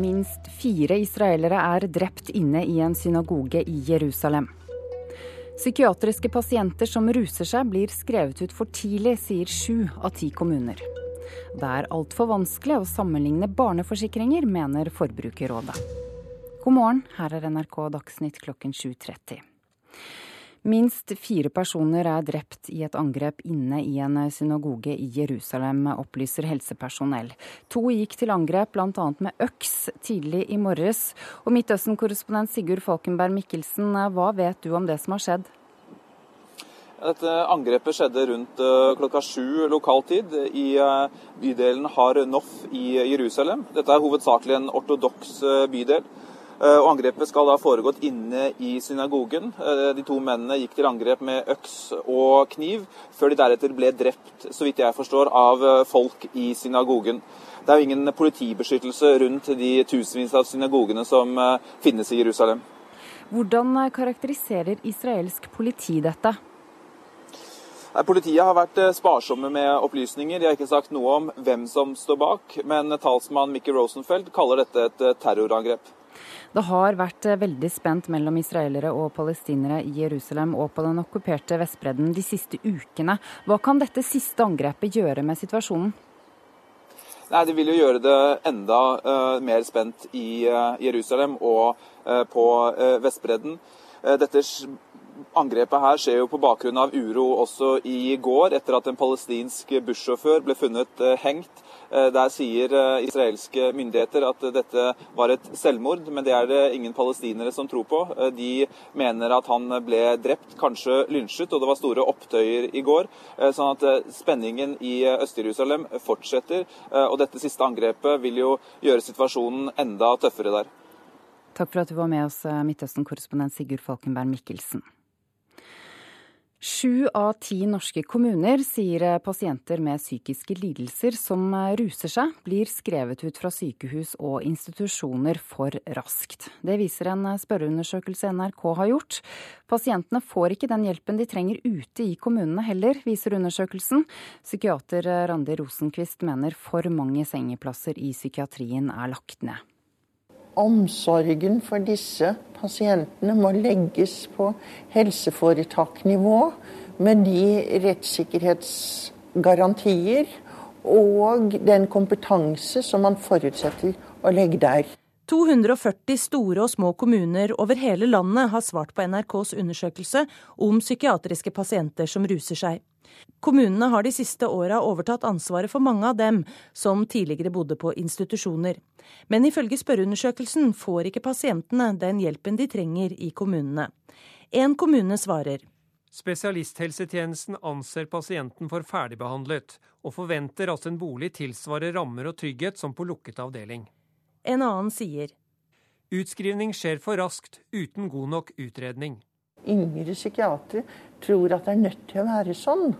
Minst fire israelere er drept inne i en synagoge i Jerusalem. Psykiatriske pasienter som ruser seg, blir skrevet ut for tidlig, sier sju av ti kommuner. Det er altfor vanskelig å sammenligne barneforsikringer, mener Forbrukerrådet. God morgen, her er NRK Dagsnytt klokken 7.30. Minst fire personer er drept i et angrep inne i en synagoge i Jerusalem, opplyser helsepersonell. To gikk til angrep bl.a. med øks tidlig i morges. Og Midtøsten-korrespondent Sigurd Falkenberg Mikkelsen, hva vet du om det som har skjedd? Dette angrepet skjedde rundt eh, klokka sju lokal tid i eh, bydelen Har Nof i Jerusalem. Dette er hovedsakelig en ortodoks eh, bydel. Eh, og Angrepet skal da ha foregått inne i synagogen. Eh, de to mennene gikk til angrep med øks og kniv, før de deretter ble drept, så vidt jeg forstår, av eh, folk i synagogen. Det er jo ingen politibeskyttelse rundt de tusenvis av synagogene som finnes i Jerusalem. Hvordan karakteriserer israelsk politi dette? Politiet har vært sparsomme med opplysninger. De har ikke sagt noe om hvem som står bak, men talsmann Mickey Rosenfeld kaller dette et terrorangrep. Det har vært eh, veldig spent mellom israelere og palestinere i Jerusalem og på den okkuperte Vestbredden de siste ukene. Hva kan dette siste angrepet gjøre med situasjonen? Nei, Det vil jo gjøre det enda uh, mer spent i uh, Jerusalem og uh, på Vestbredden. Dette Angrepet her skjer jo på bakgrunn av uro også i går, etter at en palestinsk bussjåfør ble funnet hengt der sier eh, israelske myndigheter at dette var et selvmord, men det er det ingen palestinere som tror på. Eh, de mener at han ble drept, kanskje lynsjet, og det var store opptøyer i går. Sånn at spenningen i Øst-Jerusalem fortsetter, og dette siste angrepet vil jo gjøre situasjonen enda tøffere der. Takk for at du var med oss, Midtøsten-korrespondent Sigurd Falkenberg Mikkelsen. Sju av ti norske kommuner sier pasienter med psykiske lidelser som ruser seg, blir skrevet ut fra sykehus og institusjoner for raskt. Det viser en spørreundersøkelse NRK har gjort. Pasientene får ikke den hjelpen de trenger ute i kommunene heller, viser undersøkelsen. Psykiater Randi Rosenquist mener for mange sengeplasser i psykiatrien er lagt ned omsorgen for disse pasientene må legges på helseforetaknivå med de rettssikkerhetsgarantier og den kompetanse som man forutsetter å legge der. 240 store og små kommuner over hele landet har svart på NRKs undersøkelse om psykiatriske pasienter som ruser seg. Kommunene har de siste åra overtatt ansvaret for mange av dem som tidligere bodde på institusjoner. Men ifølge spørreundersøkelsen får ikke pasientene den hjelpen de trenger i kommunene. En kommune svarer. Spesialisthelsetjenesten anser pasienten for ferdigbehandlet, og forventer at en bolig tilsvarer rammer og trygghet som på lukket avdeling. En annen sier. Utskrivning skjer for raskt, uten god nok utredning. Yngre psykiatere tror at det er nødt til å være sånn.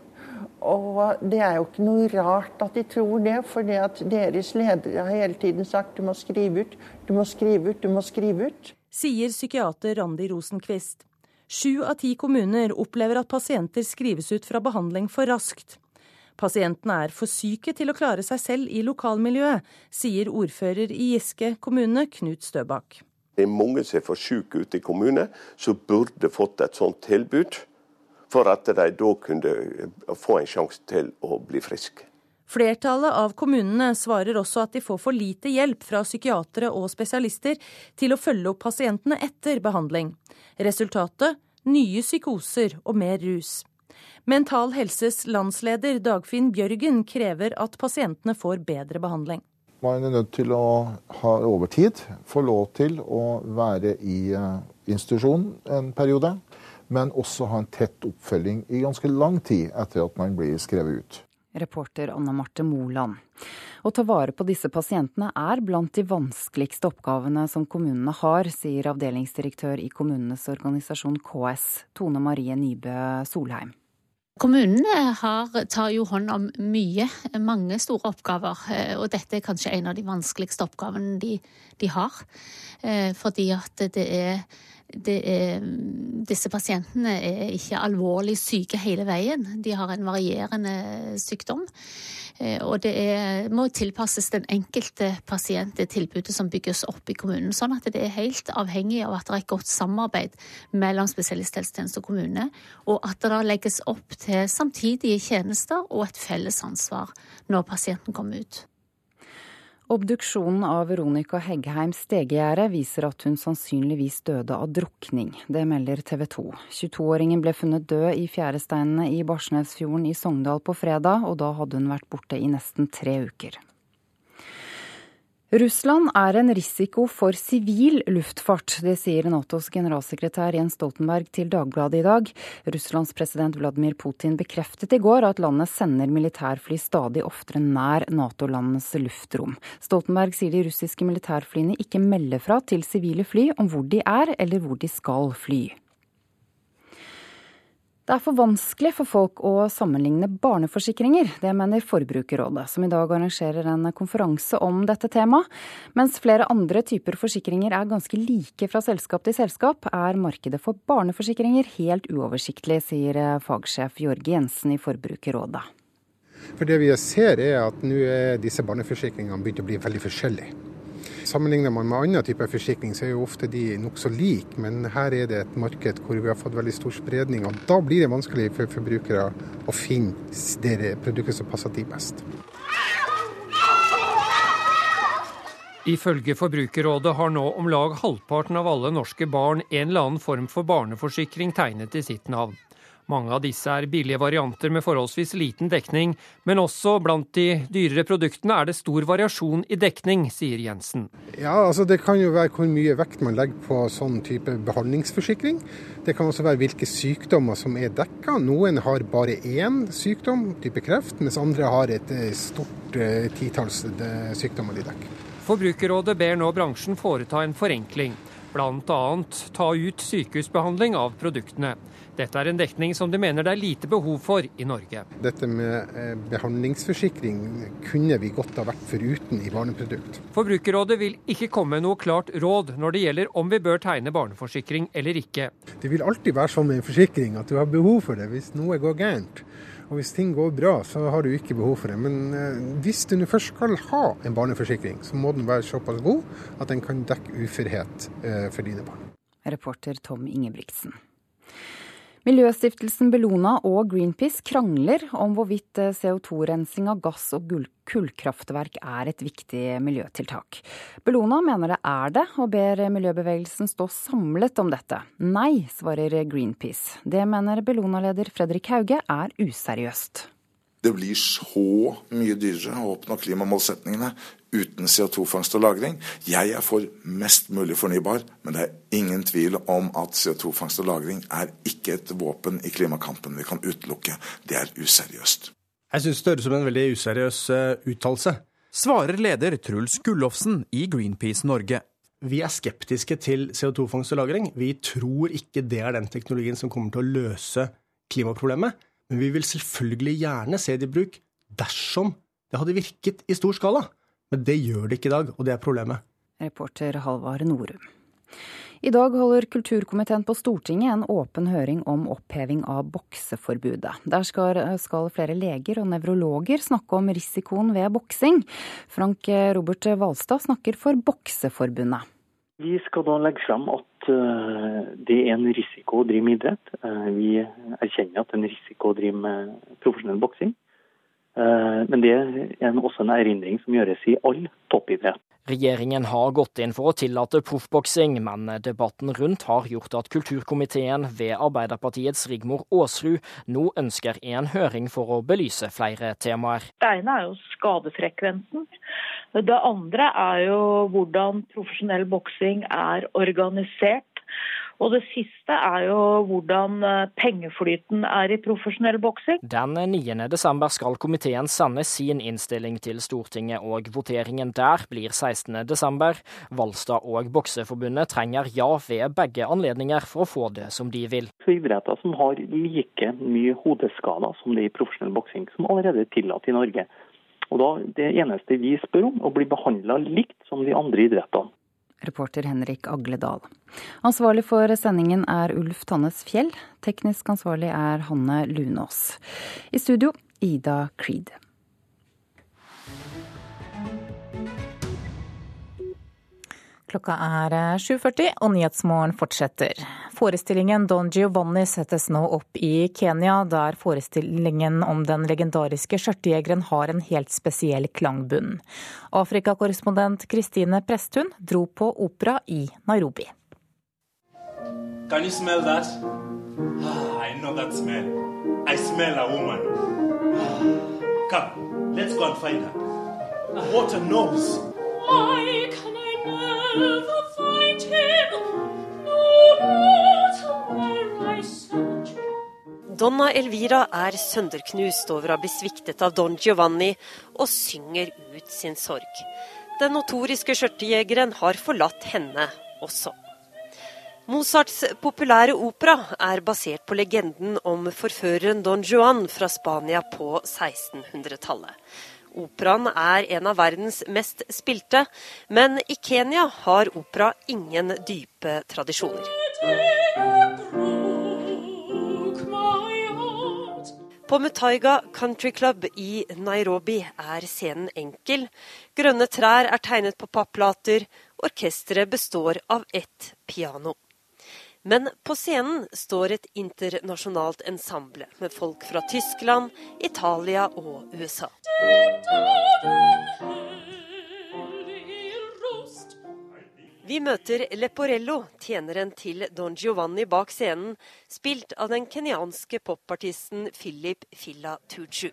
Og det er jo ikke noe rart at de tror det, for det at deres ledere har hele tiden sagt du må skrive ut, du må skrive ut, du må skrive ut. Sier psykiater Randi Rosenkvist. Sju av ti kommuner opplever at pasienter skrives ut fra behandling for raskt. Pasientene er for syke til å klare seg selv i lokalmiljøet, sier ordfører i Giske kommune, Knut Støbakk. Det er mange som er for syke ute i kommunen, som burde fått et sånt tilbud for at de da kunne få en sjanse til å bli friske. Flertallet av kommunene svarer også at de får for lite hjelp fra psykiatere og spesialister til å følge opp pasientene etter behandling. Resultatet nye psykoser og mer rus. Mental Helses landsleder Dagfinn Bjørgen krever at pasientene får bedre behandling. Man er nødt til å ha overtid, få lov til å være i eh, institusjon en periode, men også ha en tett oppfølging i ganske lang tid etter at man blir skrevet ut. Reporter Anna Marte Moland. Å ta vare på disse pasientene er blant de vanskeligste oppgavene som kommunene har, sier avdelingsdirektør i kommunenes organisasjon KS, Tone Marie Nybø Solheim. Kommunene har, tar jo hånd om mye, mange store oppgaver. Eh, og dette er kanskje en av de vanskeligste oppgavene de, de har. Eh, fordi at det er er, disse pasientene er ikke alvorlig syke hele veien. De har en varierende sykdom. Eh, og det er, må tilpasses den enkelte pasient, det tilbudet som bygges opp i kommunen. Sånn at det er helt avhengig av at det er et godt samarbeid mellom spesialisthelsetjeneste og kommune, og at det legges opp til samtidige tjenester og et felles ansvar når pasienten kommer ut. Obduksjonen av Veronica Heggheim Stegegjerde viser at hun sannsynligvis døde av drukning. Det melder TV 2. 22-åringen ble funnet død i fjæresteinene i Barsnesfjorden i Sogndal på fredag, og da hadde hun vært borte i nesten tre uker. Russland er en risiko for sivil luftfart. Det sier Natos generalsekretær Jens Stoltenberg til Dagbladet i dag. Russlands president Vladimir Putin bekreftet i går at landet sender militærfly stadig oftere nær Nato-landenes luftrom. Stoltenberg sier de russiske militærflyene ikke melder fra til sivile fly om hvor de er eller hvor de skal fly. Det er for vanskelig for folk å sammenligne barneforsikringer. Det mener Forbrukerrådet, som i dag arrangerer en konferanse om dette temaet. Mens flere andre typer forsikringer er ganske like fra selskap til selskap, er markedet for barneforsikringer helt uoversiktlig, sier fagsjef Jorge Jensen i Forbrukerrådet. For Det vi ser er at nå er disse barneforsikringene begynt å bli veldig forskjellige. Sammenligner man med andre typer forsikring, så er jo ofte de nokså like, men her er det et marked hvor vi har fått veldig stor spredning. og Da blir det vanskelig for forbrukere å finne det produktet som passer de best. Ifølge Forbrukerrådet har nå om lag halvparten av alle norske barn en eller annen form for barneforsikring tegnet i sitt navn. Mange av disse er billige varianter med forholdsvis liten dekning, men også blant de dyrere produktene er det stor variasjon i dekning, sier Jensen. Ja, altså Det kan jo være hvor mye vekt man legger på sånn type behandlingsforsikring. Det kan også være hvilke sykdommer som er dekka. Noen har bare én sykdom, type kreft, mens andre har et eh, stort eh, titalls eh, sykdommer de dekker. Forbrukerrådet ber nå bransjen foreta en forenkling, bl.a. ta ut sykehusbehandling av produktene. Dette er en dekning som de mener det er lite behov for i Norge. Dette med eh, behandlingsforsikring kunne vi godt ha vært foruten i barneprodukt. Forbrukerrådet vil ikke komme med noe klart råd når det gjelder om vi bør tegne barneforsikring eller ikke. Det vil alltid være sånn med en forsikring at du har behov for det hvis noe går gærent. Og hvis ting går bra, så har du ikke behov for det. Men eh, hvis du først skal ha en barneforsikring, så må den være såpass god at den kan dekke uførhet eh, for dine barn. Reporter Tom Ingebrigtsen. Miljøstiftelsen Bellona og Greenpeace krangler om hvorvidt eh, CO2-rensing av gass- og kullkraftverk er et viktig miljøtiltak. Bellona mener det er det, og ber miljøbevegelsen stå samlet om dette. Nei, svarer Greenpeace. Det mener Bellona-leder Fredrik Hauge er useriøst. Det blir så mye dyrere å oppnå klimamålsetningene uten CO2-fangst og -lagring. Jeg er for mest mulig fornybar, men det er ingen tvil om at CO2-fangst og -lagring er ikke et våpen i klimakampen vi kan utelukke. Det er useriøst. Jeg syns det høres ut som en veldig useriøs eh, uttalelse. Svarer leder Truls Gullofsen i Greenpeace Norge. Vi er skeptiske til CO2-fangst og -lagring. Vi tror ikke det er den teknologien som kommer til å løse klimaproblemet. Men vi vil selvfølgelig gjerne se det i bruk dersom det hadde virket i stor skala. Men det gjør det ikke i dag, og det er problemet. Reporter Halvard Norum. I dag holder kulturkomiteen på Stortinget en åpen høring om oppheving av bokseforbudet. Der skal, skal, flere leger og nevrologer snakke om risikoen ved boksing. Frank Robert Hvalstad snakker for Bokseforbundet. Vi skal da legge frem at eh, det er en risiko å drive med idrett. Eh, vi erkjenner at det er en risiko å drive med profesjonell boksing. Men det er også en erindring som gjøres i all toppidrett. Regjeringen har gått inn for å tillate proffboksing, men debatten rundt har gjort at kulturkomiteen ved Arbeiderpartiets Rigmor Aasrud nå ønsker en høring for å belyse flere temaer. Det ene er jo skadefrekvensen. Det andre er jo hvordan profesjonell boksing er organisert. Og det siste er jo hvordan eh, pengeflyten er i profesjonell boksing. Den 9. desember skal komiteen sende sin innstilling til Stortinget, og voteringen der blir 16. desember. Valstad og Bokseforbundet trenger ja ved begge anledninger for å få det som de vil. Idretter som har like mye hodeskader som det i profesjonell boksing, som allerede er tillatt i Norge. Og da, Det eneste vi spør om, å bli behandla likt som de andre idrettene. Reporter Henrik Agledal. Ansvarlig for sendingen er Ulf Tannes Fjell. Teknisk ansvarlig er Hanne Lunås. I studio Ida Creed. Klokka er 7.40 eh, og Nyhetsmorgen fortsetter. Forestillingen Don Giovanni settes nå opp i Kenya, der forestillingen om den legendariske skjørtejegeren har en helt spesiell klangbunn. Afrikakorrespondent Kristine Presthun dro på opera i Nairobi. Can you smell that? Ah, I know that smell. I smell a woman. Come, let's go and find her. What a nose! Why can Donna Elvira er sønderknust over å ha blitt sviktet av Don Giovanni, og synger ut sin sorg. Den notoriske skjørtejegeren har forlatt henne også. Mozarts populære opera er basert på legenden om forføreren Don Juan fra Spania på 1600-tallet. Operaen er en av verdens mest spilte, men i Kenya har opera ingen dype tradisjoner. På Mutaiga Country Club i Nairobi er scenen enkel. Grønne trær er tegnet på papplater. Orkesteret består av ett piano. Men på scenen står et internasjonalt ensemble med folk fra Tyskland, Italia og USA. Vi møter Leporello, tjeneren til Don Giovanni bak scenen, spilt av den kenyanske popartisten Philip Filla Tuchu.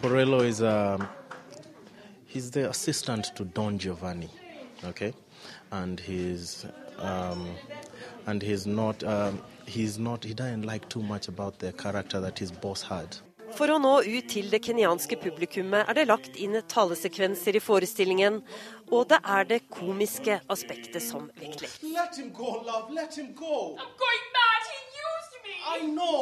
Porello a, he's the assistant to Don Giovanni, okay? And he's um, and he's not, um, he's not, he doesn't like too much about the character that his boss had. For å nå ut til det kenyanske publikummet er det lagt inn talesekvenser i forestillingen, og det er det komiske aspektet som vektlegges. Let him go, love. Let him go. I'm going mad. He used me. I know,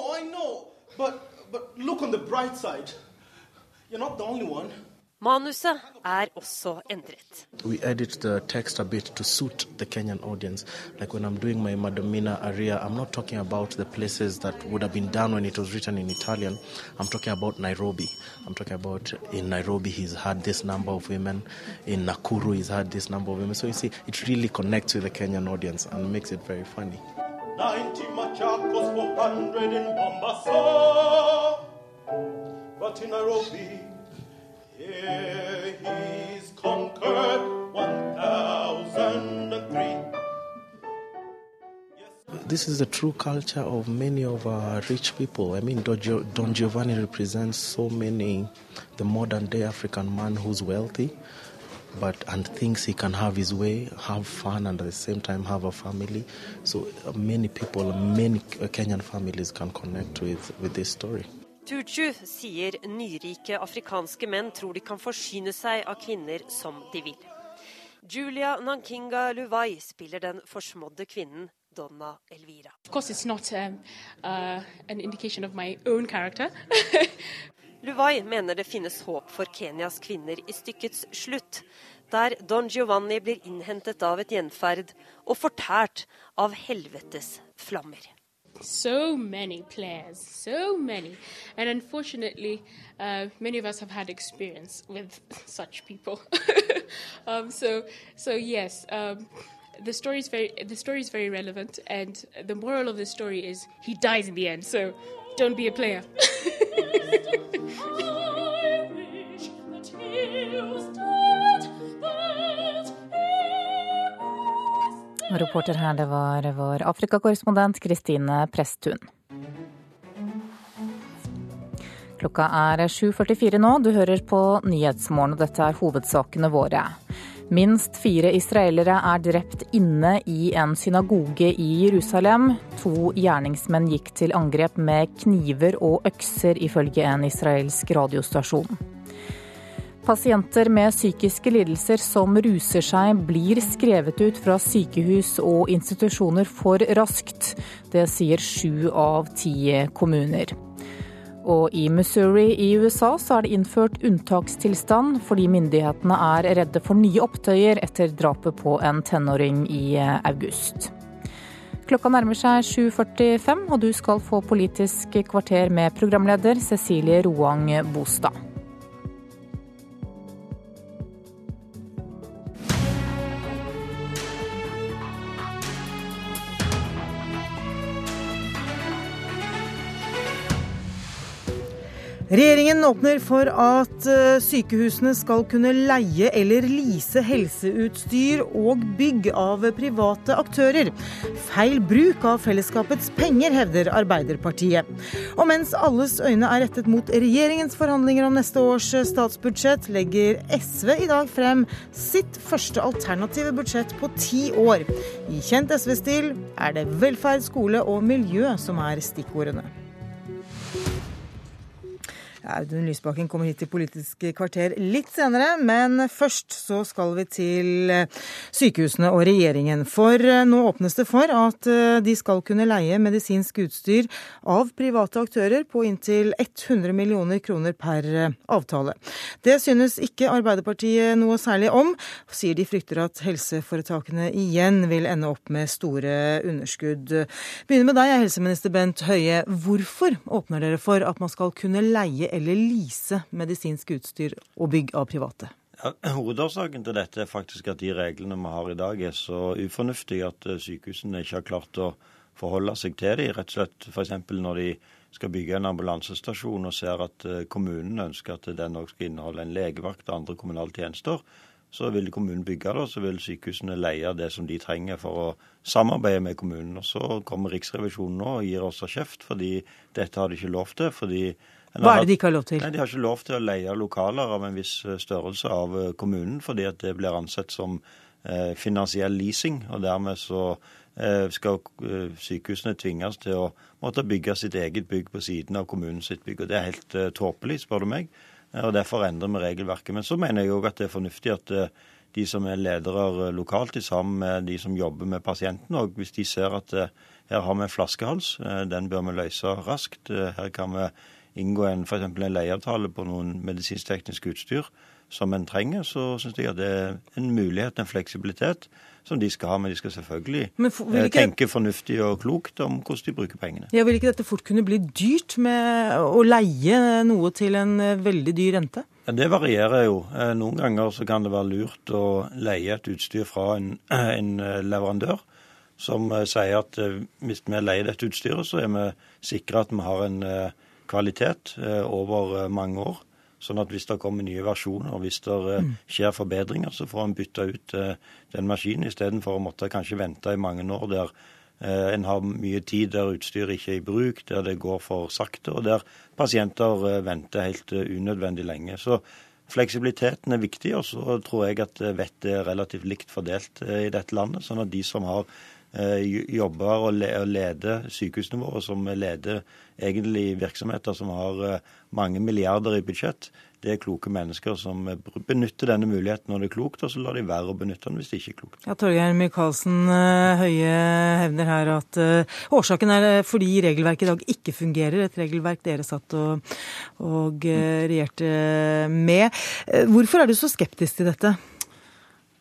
I know. But, but look on the bright side. You're not the only one. Manuset er også endret. We edit the text a bit to suit the Kenyan audience. Like when I'm doing my Madomina aria, I'm not talking about the places that would have been done when it was written in Italian. I'm talking about Nairobi. I'm talking about in Nairobi he's had this number of women. In Nakuru he's had this number of women. So you see, it really connects with the Kenyan audience and makes it very funny. 90 Machakos, 400 in Mombasa. But in Nairobi This is the true culture of many of our rich people. I mean, Don Giovanni represents so many, the modern day African man who's wealthy, but and thinks he can have his way, have fun, and at the same time have a family. So uh, many people, many Kenyan families can connect with, with this story. Tuchu sier nyrike afrikanske menn tror de kan forsyne seg av kvinner som de vil. Julia Nankinga Luvai spiller den forsmådde kvinnen Donna Elvira. Um, uh, Luvai mener det finnes håp for Kenyas kvinner i stykkets slutt, der Don Giovanni blir innhentet av et gjenferd og fortært av helvetes flammer. So many players, so many. And unfortunately, uh, many of us have had experience with such people. um, so, so yes, um, the story is very the story is very relevant, and the moral of the story is he dies in the end. So, don't be a player. Reporter her, det var vår Afrikakorrespondent Kristine Presttun. Klokka er 7.44 nå. Du hører på Nyhetsmorgen, og dette er hovedsakene våre. Minst fire israelere er drept inne i en synagoge i Jerusalem. To gjerningsmenn gikk til angrep med kniver og økser, ifølge en israelsk radiostasjon. Pasienter med psykiske lidelser som ruser seg, blir skrevet ut fra sykehus og institusjoner for raskt. Det sier sju av ti kommuner. Og i Missouri i USA så er det innført unntakstilstand fordi myndighetene er redde for nye opptøyer etter drapet på en tenåring i august. Klokka nærmer seg 7.45, og du skal få Politisk kvarter med programleder Cecilie Roang Bostad. Regjeringen åpner for at eh, sykehusene skal kunne leie eller lease helseutstyr og bygg av private aktører. Feil bruk av fellesskapets penger, hevder Arbeiderpartiet. Og mens alles øyne er rettet mot regjeringens forhandlinger om neste års statsbudsjett, legger SV i dag frem sitt første alternative budsjett på ti år. I kjent SV-stil er det velferd, skole og miljø som er stikkordene. Audun Lysbakken kommer hit til Politisk kvarter litt senere, men først så skal vi til eh, sykehusene og regjeringen. For eh, nå åpnes det for at eh, de skal kunne leie medisinsk utstyr av private aktører på inntil 100 millioner kroner per avtale. Det synes ikke Arbeiderpartiet noe særlig om, sier de frykter at helseforetakene igjen vil ende opp med store underskudd. Begynner med deg, helseminister Bent Høie. Hvorfor åpner dere for at man skal kunne leie eller lease medisinsk utstyr og bygg av private? Ja, hovedårsaken til dette er faktisk at de reglene vi har i dag er så ufornuftige at eh, sykehusene ikke har klart å forholde seg til dem. Rett og slett f.eks. når de skal bygge en ambulansestasjon og ser at eh, kommunen ønsker at den òg skal inneholde en legevakt og andre kommunale tjenester, så vil kommunen bygge det, og så vil sykehusene leie det som de trenger for å samarbeide med kommunen. Og Så kommer Riksrevisjonen nå og gir oss kjeft, fordi dette har de ikke lov til. fordi hva er det de ikke har lov til? Nei, De har ikke lov til å leie lokaler av en viss eh, størrelse av eh, kommunen, fordi at det blir ansett som eh, finansiell leasing. og Dermed så skal sykehusene tvinges til å måtte bygge sitt eget bygg på siden av kommunens sitt bygg. og Det er helt tåpelig, spør du meg. og Derfor endrer vi regelverket. Men så mener jeg òg at det er fornuftig at de som er ledere lokalt, sammen med de som jobber med pasienten, og hvis de ser at her har vi en flaskehals, den bør vi løse raskt. Her kan vi inngå en, for en leieavtale på noen medisinsk-teknisk utstyr som en trenger, så syns jeg at det er en mulighet, en fleksibilitet, som de skal ha. Men de skal selvfølgelig for, eh, ikke... tenke fornuftig og klokt om hvordan de bruker pengene. Ja, Vil ikke dette fort kunne bli dyrt med å leie noe til en eh, veldig dyr rente? Ja, Det varierer jo. Eh, noen ganger så kan det være lurt å leie et utstyr fra en, en leverandør som sier at hvis vi leier dette utstyret, så er vi sikre at vi har en kvalitet eh, over eh, mange år. Sånn at hvis det kommer nye versjoner og hvis det eh, mm. skjer forbedringer, så får en bytta ut den maskinen istedenfor å måtte kanskje vente i mange år der en har mye tid der utstyret ikke er i bruk, der det går for sakte, og der pasienter venter helt unødvendig lenge. Så fleksibiliteten er viktig, og så tror jeg at vettet er relativt likt fordelt i dette landet. Sånn at de som har jobber og leder sykehusene våre, som leder egentlig virksomheter som har eh, mange milliarder i budsjett. Det er kloke mennesker som benytter denne muligheten når det er klokt, og så lar de være å benytte den hvis det ikke er klokt. Ja, Torgeir Micaelsen eh, Høie hevner her at årsaken er fordi regelverket i dag ikke fungerer. Et regelverk dere satt og, og regjerte med. Hvorfor er du så skeptisk til dette?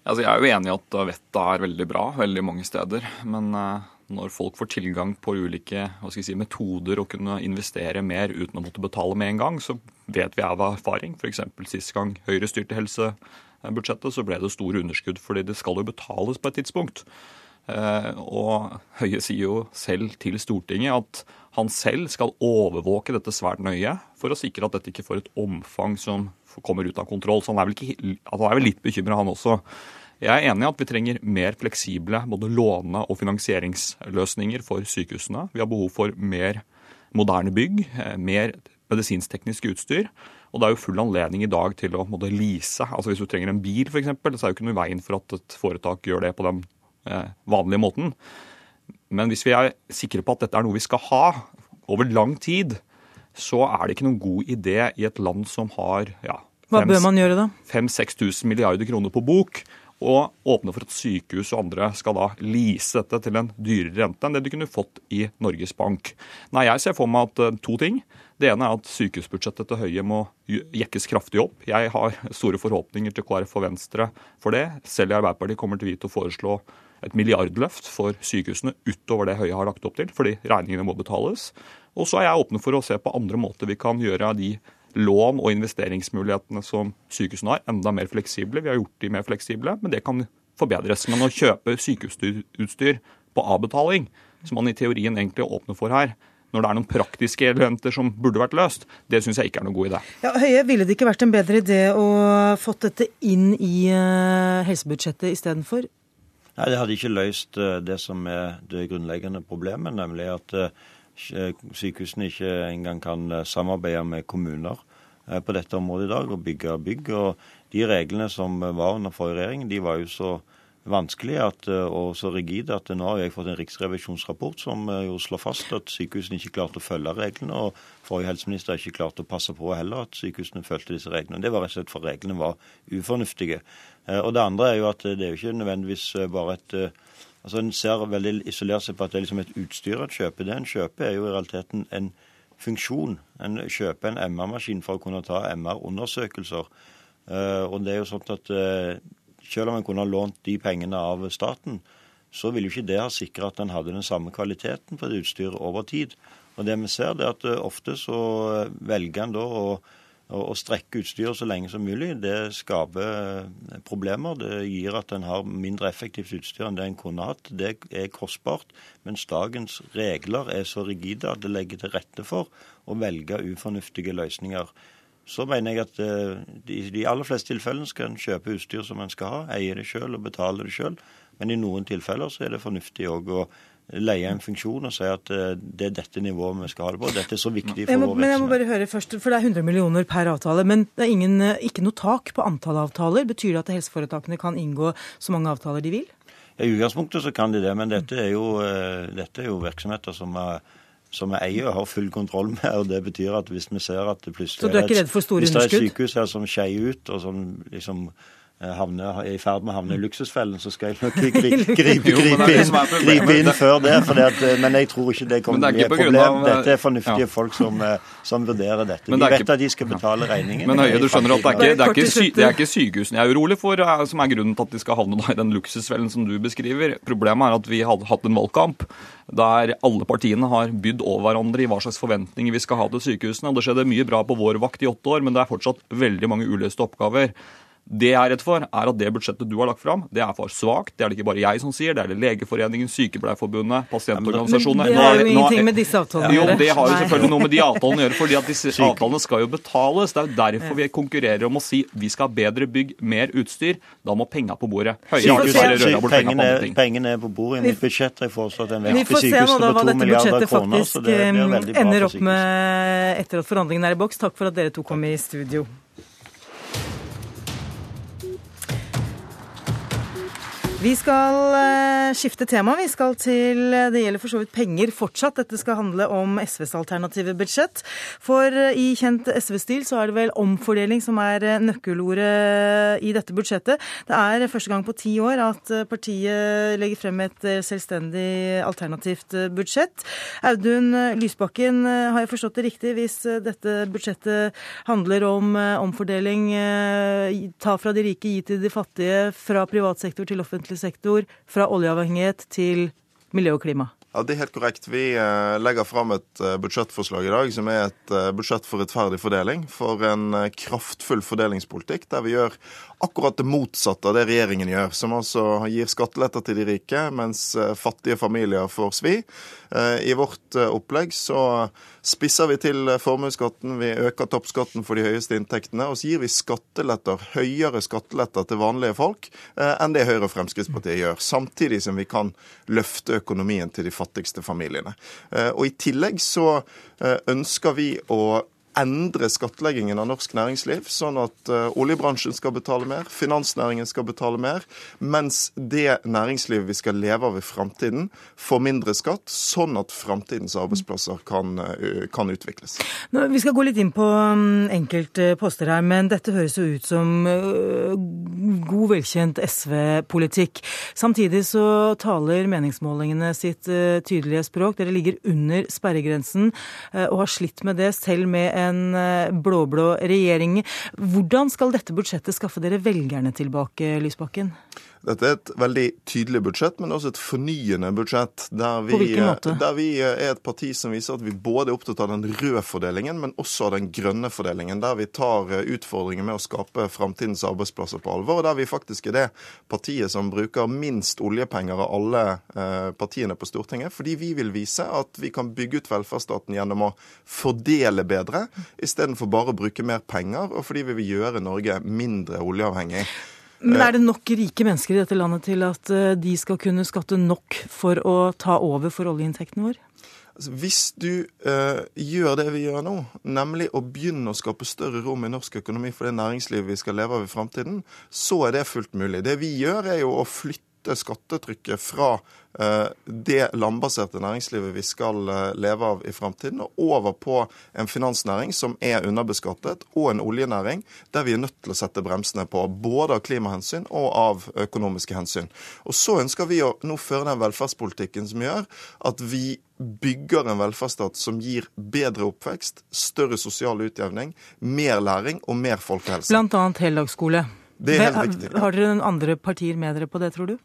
Altså, jeg er jo enig i at vettet er veldig bra veldig mange steder. Men uh når folk får tilgang på ulike si, metoder å kunne investere mer uten å måtte betale med en gang, så vet vi av erfaring. F.eks. sist gang Høyre styrte helsebudsjettet, så ble det store underskudd fordi det skal jo betales på et tidspunkt. Eh, og Høie sier jo selv til Stortinget at han selv skal overvåke dette svært nøye for å sikre at dette ikke får et omfang som kommer ut av kontroll. Så han er vel, ikke, han er vel litt bekymra, han også. Jeg er enig i at vi trenger mer fleksible både låne- og finansieringsløsninger for sykehusene. Vi har behov for mer moderne bygg, eh, mer medisinsk-teknisk utstyr. Og det er jo full anledning i dag til å måtte lease. Altså Hvis du trenger en bil f.eks., så er jo ikke noe veien for at et foretak gjør det på den vanlige måten. Men hvis vi er sikre på at dette er noe vi skal ha over lang tid, så er det ikke noen god idé i et land som har ja, Hva bør man gjøre da? 5000-6000 milliarder kroner på bok, og åpne for at sykehus og andre skal da lease dette til en dyrere rente enn det de kunne fått i Norges Bank. Nei, Jeg ser for meg at uh, to ting. Det ene er at sykehusbudsjettet til Høie må jekkes kraftig opp. Jeg har store forhåpninger til KrF og Venstre for det. Selv i Arbeiderpartiet kommer vi til å foreslå et milliardløft for sykehusene utover det Høie har lagt opp til, fordi regningene må betales. Og så er jeg åpen for å se på andre måter vi kan gjøre de lån og investeringsmulighetene som sykehusene har, enda mer fleksible. Vi har gjort de mer fleksible, men det kan forbedres. Men å kjøpe sykehusutstyr på avbetaling, som man i teorien egentlig åpner for her, når det er noen praktiske elementer som burde vært løst, det syns jeg ikke er noen god idé. Ja, Høie, Ville det ikke vært en bedre idé å fått dette inn i uh, helsebudsjettet istedenfor? Nei, Det hadde ikke løst uh, det som er det grunnleggende problemet, nemlig at uh, sykehusene ikke engang kan samarbeide med kommuner på dette området i dag og bygge bygg. Og de reglene som var under forrige regjering, de var jo så vanskelig at, eh, og så rigid at nå har jeg fått en riksrevisjonsrapport som eh, jo slår fast at sykehusene ikke klarte å følge reglene. og Forrige helseminister ikke klart å passe på heller at sykehusene fulgte disse reglene. Det var rett og slett for reglene var ufornuftige. Eh, og Det andre er jo at det er jo ikke nødvendigvis bare et altså En ser veldig isolert seg på at det er liksom et utstyr en kjøper. Det en kjøper, er jo i realiteten en funksjon. En kjøper en MR-maskin for å kunne ta MR-undersøkelser. Og det er jo sånn at selv om en kunne ha lånt de pengene av staten, så ville jo ikke det ha sikra at en hadde den samme kvaliteten på det utstyret over tid. Og det vi ser, er at eh, ofte så velger en da å, å strekke utstyret så lenge som mulig. Det skaper eh, problemer. Det gir at en har mindre effektivt utstyr enn det en kunne hatt. Det er kostbart, mens dagens regler er så rigide at det legger til rette for å velge ufornuftige løsninger så mener jeg at i de aller fleste tilfellene skal en kjøpe utstyr som en skal ha, eie det sjøl og betale det sjøl. Men i noen tilfeller så er det fornuftig òg å leie en funksjon og si at uh, det er dette nivået vi skal ha det på. Dette er så viktig for må, vår virksomhet. Men jeg må bare høre først, for Det er 100 millioner per avtale, men det er ingen, eh, ikke noe tak på antall avtaler. Betyr det at helseforetakene kan inngå så mange avtaler de vil? I utgangspunktet så kan de det, men dette er jo, dette er jo virksomheter som er som vi eier og har full kontroll med. og Det betyr at hvis vi ser at det plutselig Så du er ikke redd for store underskudd? Hvis det er et sykehus her som skeier ut, og som liksom eh, havne, er i ferd med å havne i luksusfellen, så skal jeg nok gripe, gripe, gripe, inn, gripe inn før det. at, eh, men jeg tror ikke det kommer til å bli et problem. Dette er fornuftige ja. folk som, eh, som, vurderer dette. De vet at de skal betale regningen. Men Høie, du skjønner at det er ikke, det er ikke, sy, det er ikke sykehusene jeg er urolig for, som er grunnen til at de skal havne i den luksusfellen som du beskriver. Problemet er at vi hadde hatt en valgkamp der alle partiene har bydd over hverandre i hva slags forventninger vi skal ha til sykehusene. og Det skjedde mye bra på vår vakt i åtte år, men det er fortsatt veldig mange uløste oppgaver. Det jeg er redd for, er at det budsjettet du har lagt fram, det er for svakt. Det er det ikke bare jeg som sier, det er det Legeforeningen, Sykepleierforbundet, pasientorganisasjonene. Men det har jo ingenting med disse avtalene å gjøre. Jo, det har jo selvfølgelig noe med de avtalene å gjøre, fordi at disse avtalene skal jo betales. Det er jo derfor vi konkurrerer om å si vi skal ha bedre bygg, mer utstyr. Da må penga på bordet. Høyere har dessverre bort penga på andre ting. Pengene er på bordet. I mitt budsjett har jeg foreslått en vekst til sykehusene på to milliarder kroner. Så det, det er veldig bra ender opp med etter at forhandlingene er i boks. Takk for at dere to kom i studio. Vi skal uh, skifte tema. Vi skal til Det gjelder for så vidt penger fortsatt. Dette skal handle om SVs alternative budsjett. For uh, i kjent SV-stil så er det vel omfordeling som er nøkkelordet i dette budsjettet. Det er første gang på ti år at partiet legger frem et selvstendig alternativt budsjett. Audun Lysbakken, har jeg forstått det riktig hvis dette budsjettet handler om omfordeling, ta fra de rike, gi til de fattige, fra privat sektor til offentlig offentlig sektor fra oljeavhengighet til miljø og klima? Ja, Det er helt korrekt. Vi eh, legger fram et eh, budsjettforslag i dag som er et eh, budsjett for rettferdig fordeling. For en kraftfull fordelingspolitikk der vi gjør akkurat det motsatte av det regjeringen gjør. Som altså gir skatteletter til de rike, mens fattige familier får svi. I vårt opplegg så spisser vi til formuesskatten, vi øker toppskatten for de høyeste inntektene, og så gir vi skatteletter, høyere skatteletter til vanlige folk enn det Høyre og Fremskrittspartiet gjør. Samtidig som vi kan løfte økonomien til de fattigste familiene. Eh, og I tillegg så eh, ønsker vi å endre skattleggingen av norsk næringsliv, sånn at uh, oljebransjen skal betale mer, finansnæringen skal betale mer, mens det næringslivet vi skal leve av i framtiden, får mindre skatt, sånn at framtidens arbeidsplasser kan, uh, kan utvikles. Nå, vi skal gå litt inn på um, enkelte poster her, men dette høres jo ut som uh, god, velkjent SV-politikk. Samtidig så taler meningsmålingene sitt tydelige språk. Dere ligger under sperregrensen og har slitt med det selv med en en eh, blå-blå regjering. Hvordan skal dette budsjettet skaffe dere velgerne tilbake, Lysbakken? Dette er et veldig tydelig budsjett, men også et fornyende budsjett. Der vi, På hvilken måte? Der vi er et parti som viser at vi både er opptatt av den røde fordelingen, men også av den grønne fordelingen. Der vi tar utfordringer med å skape framtidens arbeidsplasser på alvor. Og der vi faktisk er det partiet som bruker minst oljepenger av alle eh, partiene på Stortinget. Fordi vi vil vise at vi kan bygge ut velferdsstaten gjennom å fordele bedre, istedenfor bare å bruke mer penger, og fordi vi vil gjøre Norge mindre oljeavhengig. Men er det nok rike mennesker i dette landet til at eh, de skal kunne skatte nok for å ta over for oljeinntektene våre? Altså, hvis du eh, gjør det vi gjør nå, nemlig å begynne å skape større rom i norsk økonomi for det næringslivet vi skal leve av i framtiden, så er det fullt mulig. Det vi gjør, er jo å flytte skattetrykket fra Eh, det landbaserte næringslivet vi skal eh, leve av i framtiden, og over på en finansnæring som er underbeskattet, og en oljenæring der vi er nødt til å sette bremsene på, både av klimahensyn og av økonomiske hensyn. Og så ønsker vi å nå føre den velferdspolitikken som gjør at vi bygger en velferdsstat som gir bedre oppvekst, større sosial utjevning, mer læring og mer folkehelse. Blant annet heldagsskole. Det er helt riktig. Har dere andre partier med dere på det, tror du?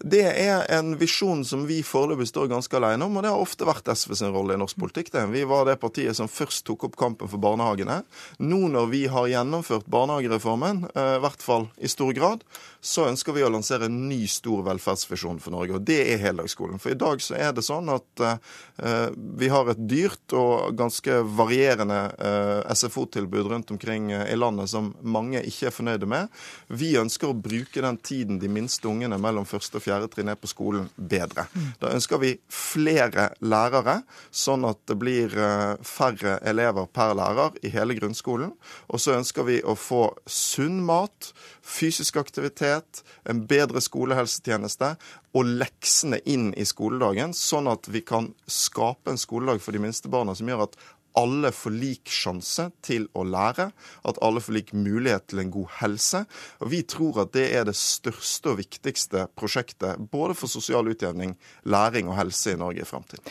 Det er en visjon som vi foreløpig står ganske alene om, og det har ofte vært SV sin rolle i norsk politikk. Det. Vi var det partiet som først tok opp kampen for barnehagene. Nå når vi har gjennomført barnehagereformen, eh, i hvert fall i stor grad, så ønsker vi å lansere en ny stor velferdsvisjon for Norge, og det er heldagsskolen. For i dag så er det sånn at uh, vi har et dyrt og ganske varierende uh, SFO-tilbud rundt omkring i landet som mange ikke er fornøyde med. Vi ønsker å bruke den tiden de minste ungene mellom første og fjerde trinn er på skolen, bedre. Da ønsker vi flere lærere, sånn at det blir uh, færre elever per lærer i hele grunnskolen. Og så ønsker vi å få sunn mat, fysisk aktivitet, en bedre skolehelsetjeneste og leksene inn i skoledagen, sånn at vi kan skape en skoledag for de minste barna som gjør at alle får lik sjanse til å lære, at alle får lik mulighet til en god helse. Og Vi tror at det er det største og viktigste prosjektet både for sosial utjevning, læring og helse i Norge i framtiden.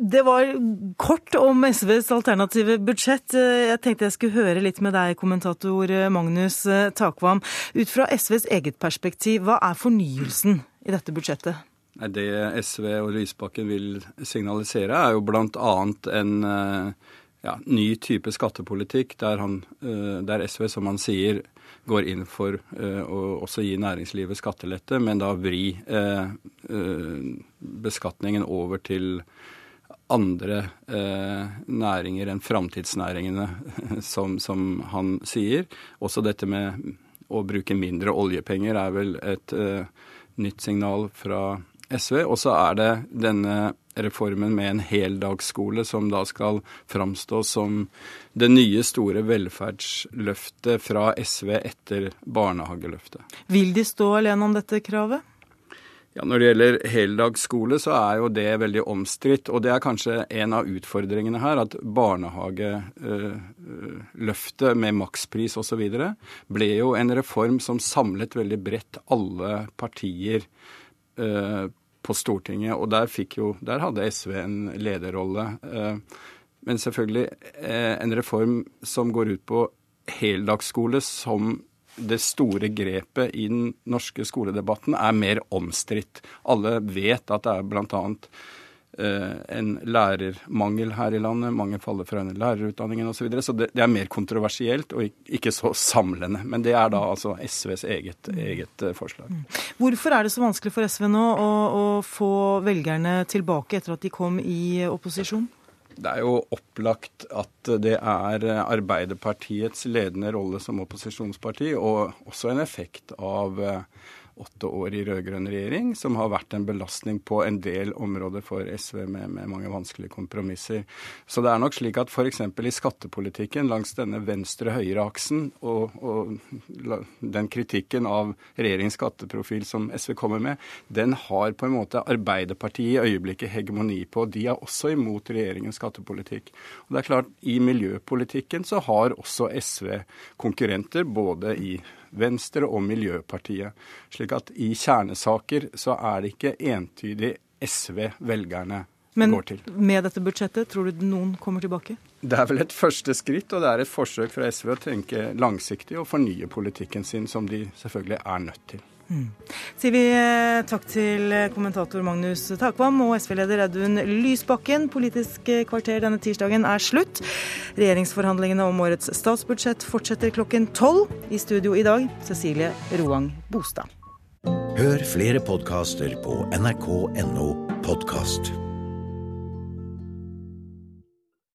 Det var kort om SVs alternative budsjett. Jeg tenkte jeg skulle høre litt med deg, kommentator Magnus Takvam. Ut fra SVs eget perspektiv, hva er fornyelsen i dette budsjettet? Det SV og Lysbakken vil signalisere, er jo bl.a. en eh, ja, ny type skattepolitikk der, han, eh, der, SV, som han sier, går inn for uh, å også gi næringslivet skattelette, men da vri uh, beskatningen over til andre næringer enn framtidsnæringene, som, som, han sier. Også dette med å bruke mindre oljepenger er vel et nytt signal fra SV. Og så er det denne reformen med en heldagsskole som da skal framstå som det nye store velferdsløftet fra SV etter barnehageløftet. Vil de stå alene om dette kravet? Ja, Når det gjelder heldagsskole, så er jo det veldig omstridt. Og det er kanskje en av utfordringene her, at barnehageløftet med makspris osv. ble jo en reform som samlet veldig bredt alle partier eh, på Stortinget. Og der, jo, der hadde SV en lederrolle. Eh, men selvfølgelig eh, en reform som går ut på heldagsskole som det store grepet i den norske skoledebatten er mer omstridt. Alle vet at det er bl.a. Eh, en lærermangel her i landet. Mange faller fra under lærerutdanningen osv. Så, videre. så det, det, er mer kontroversielt og ikke så samlende. Men det er da altså SVs eget, eget eh, forslag. Mm. Hvorfor er det så vanskelig for SV nå å, å få velgerne tilbake etter at de kom i opposisjon? Det er jo opplagt at det er Arbeiderpartiets ledende rolle som opposisjonsparti, og også en effekt av uh, åtte år i rød-grønn regjering, som har vært en belastning på en del områder for SV med, med mange vanskelige kompromisser. Så det er nok slik at f.eks. i skattepolitikken langs denne venstre-høyre-aksen og, og, den kritikken av regjeringens skatteprofil som SV kommer med, den har på en måte Arbeiderpartiet i øyeblikket hegemoni på. De er også imot regjeringens skattepolitikk. Og det er klart, i miljøpolitikken så har også SV konkurrenter både i Venstre og Miljøpartiet. Slik at i kjernesaker så er det ikke entydig SV velgerne Men går til. Men med dette budsjettet, tror du noen kommer tilbake? Det er vel et første skritt, og det er et forsøk fra SV å tenke langsiktig og fornye politikken sin, som de selvfølgelig er nødt til. Mm. Sier vi eh, takk til kommentator Magnus Takvam og SV-leder Audun Lysbakken. Politisk kvarter denne tirsdagen er slutt. Regjeringsforhandlingene om årets statsbudsjett fortsetter klokken tolv. I studio i dag Cecilie Roang Bostad. Hør flere podkaster på nrk.no podkast.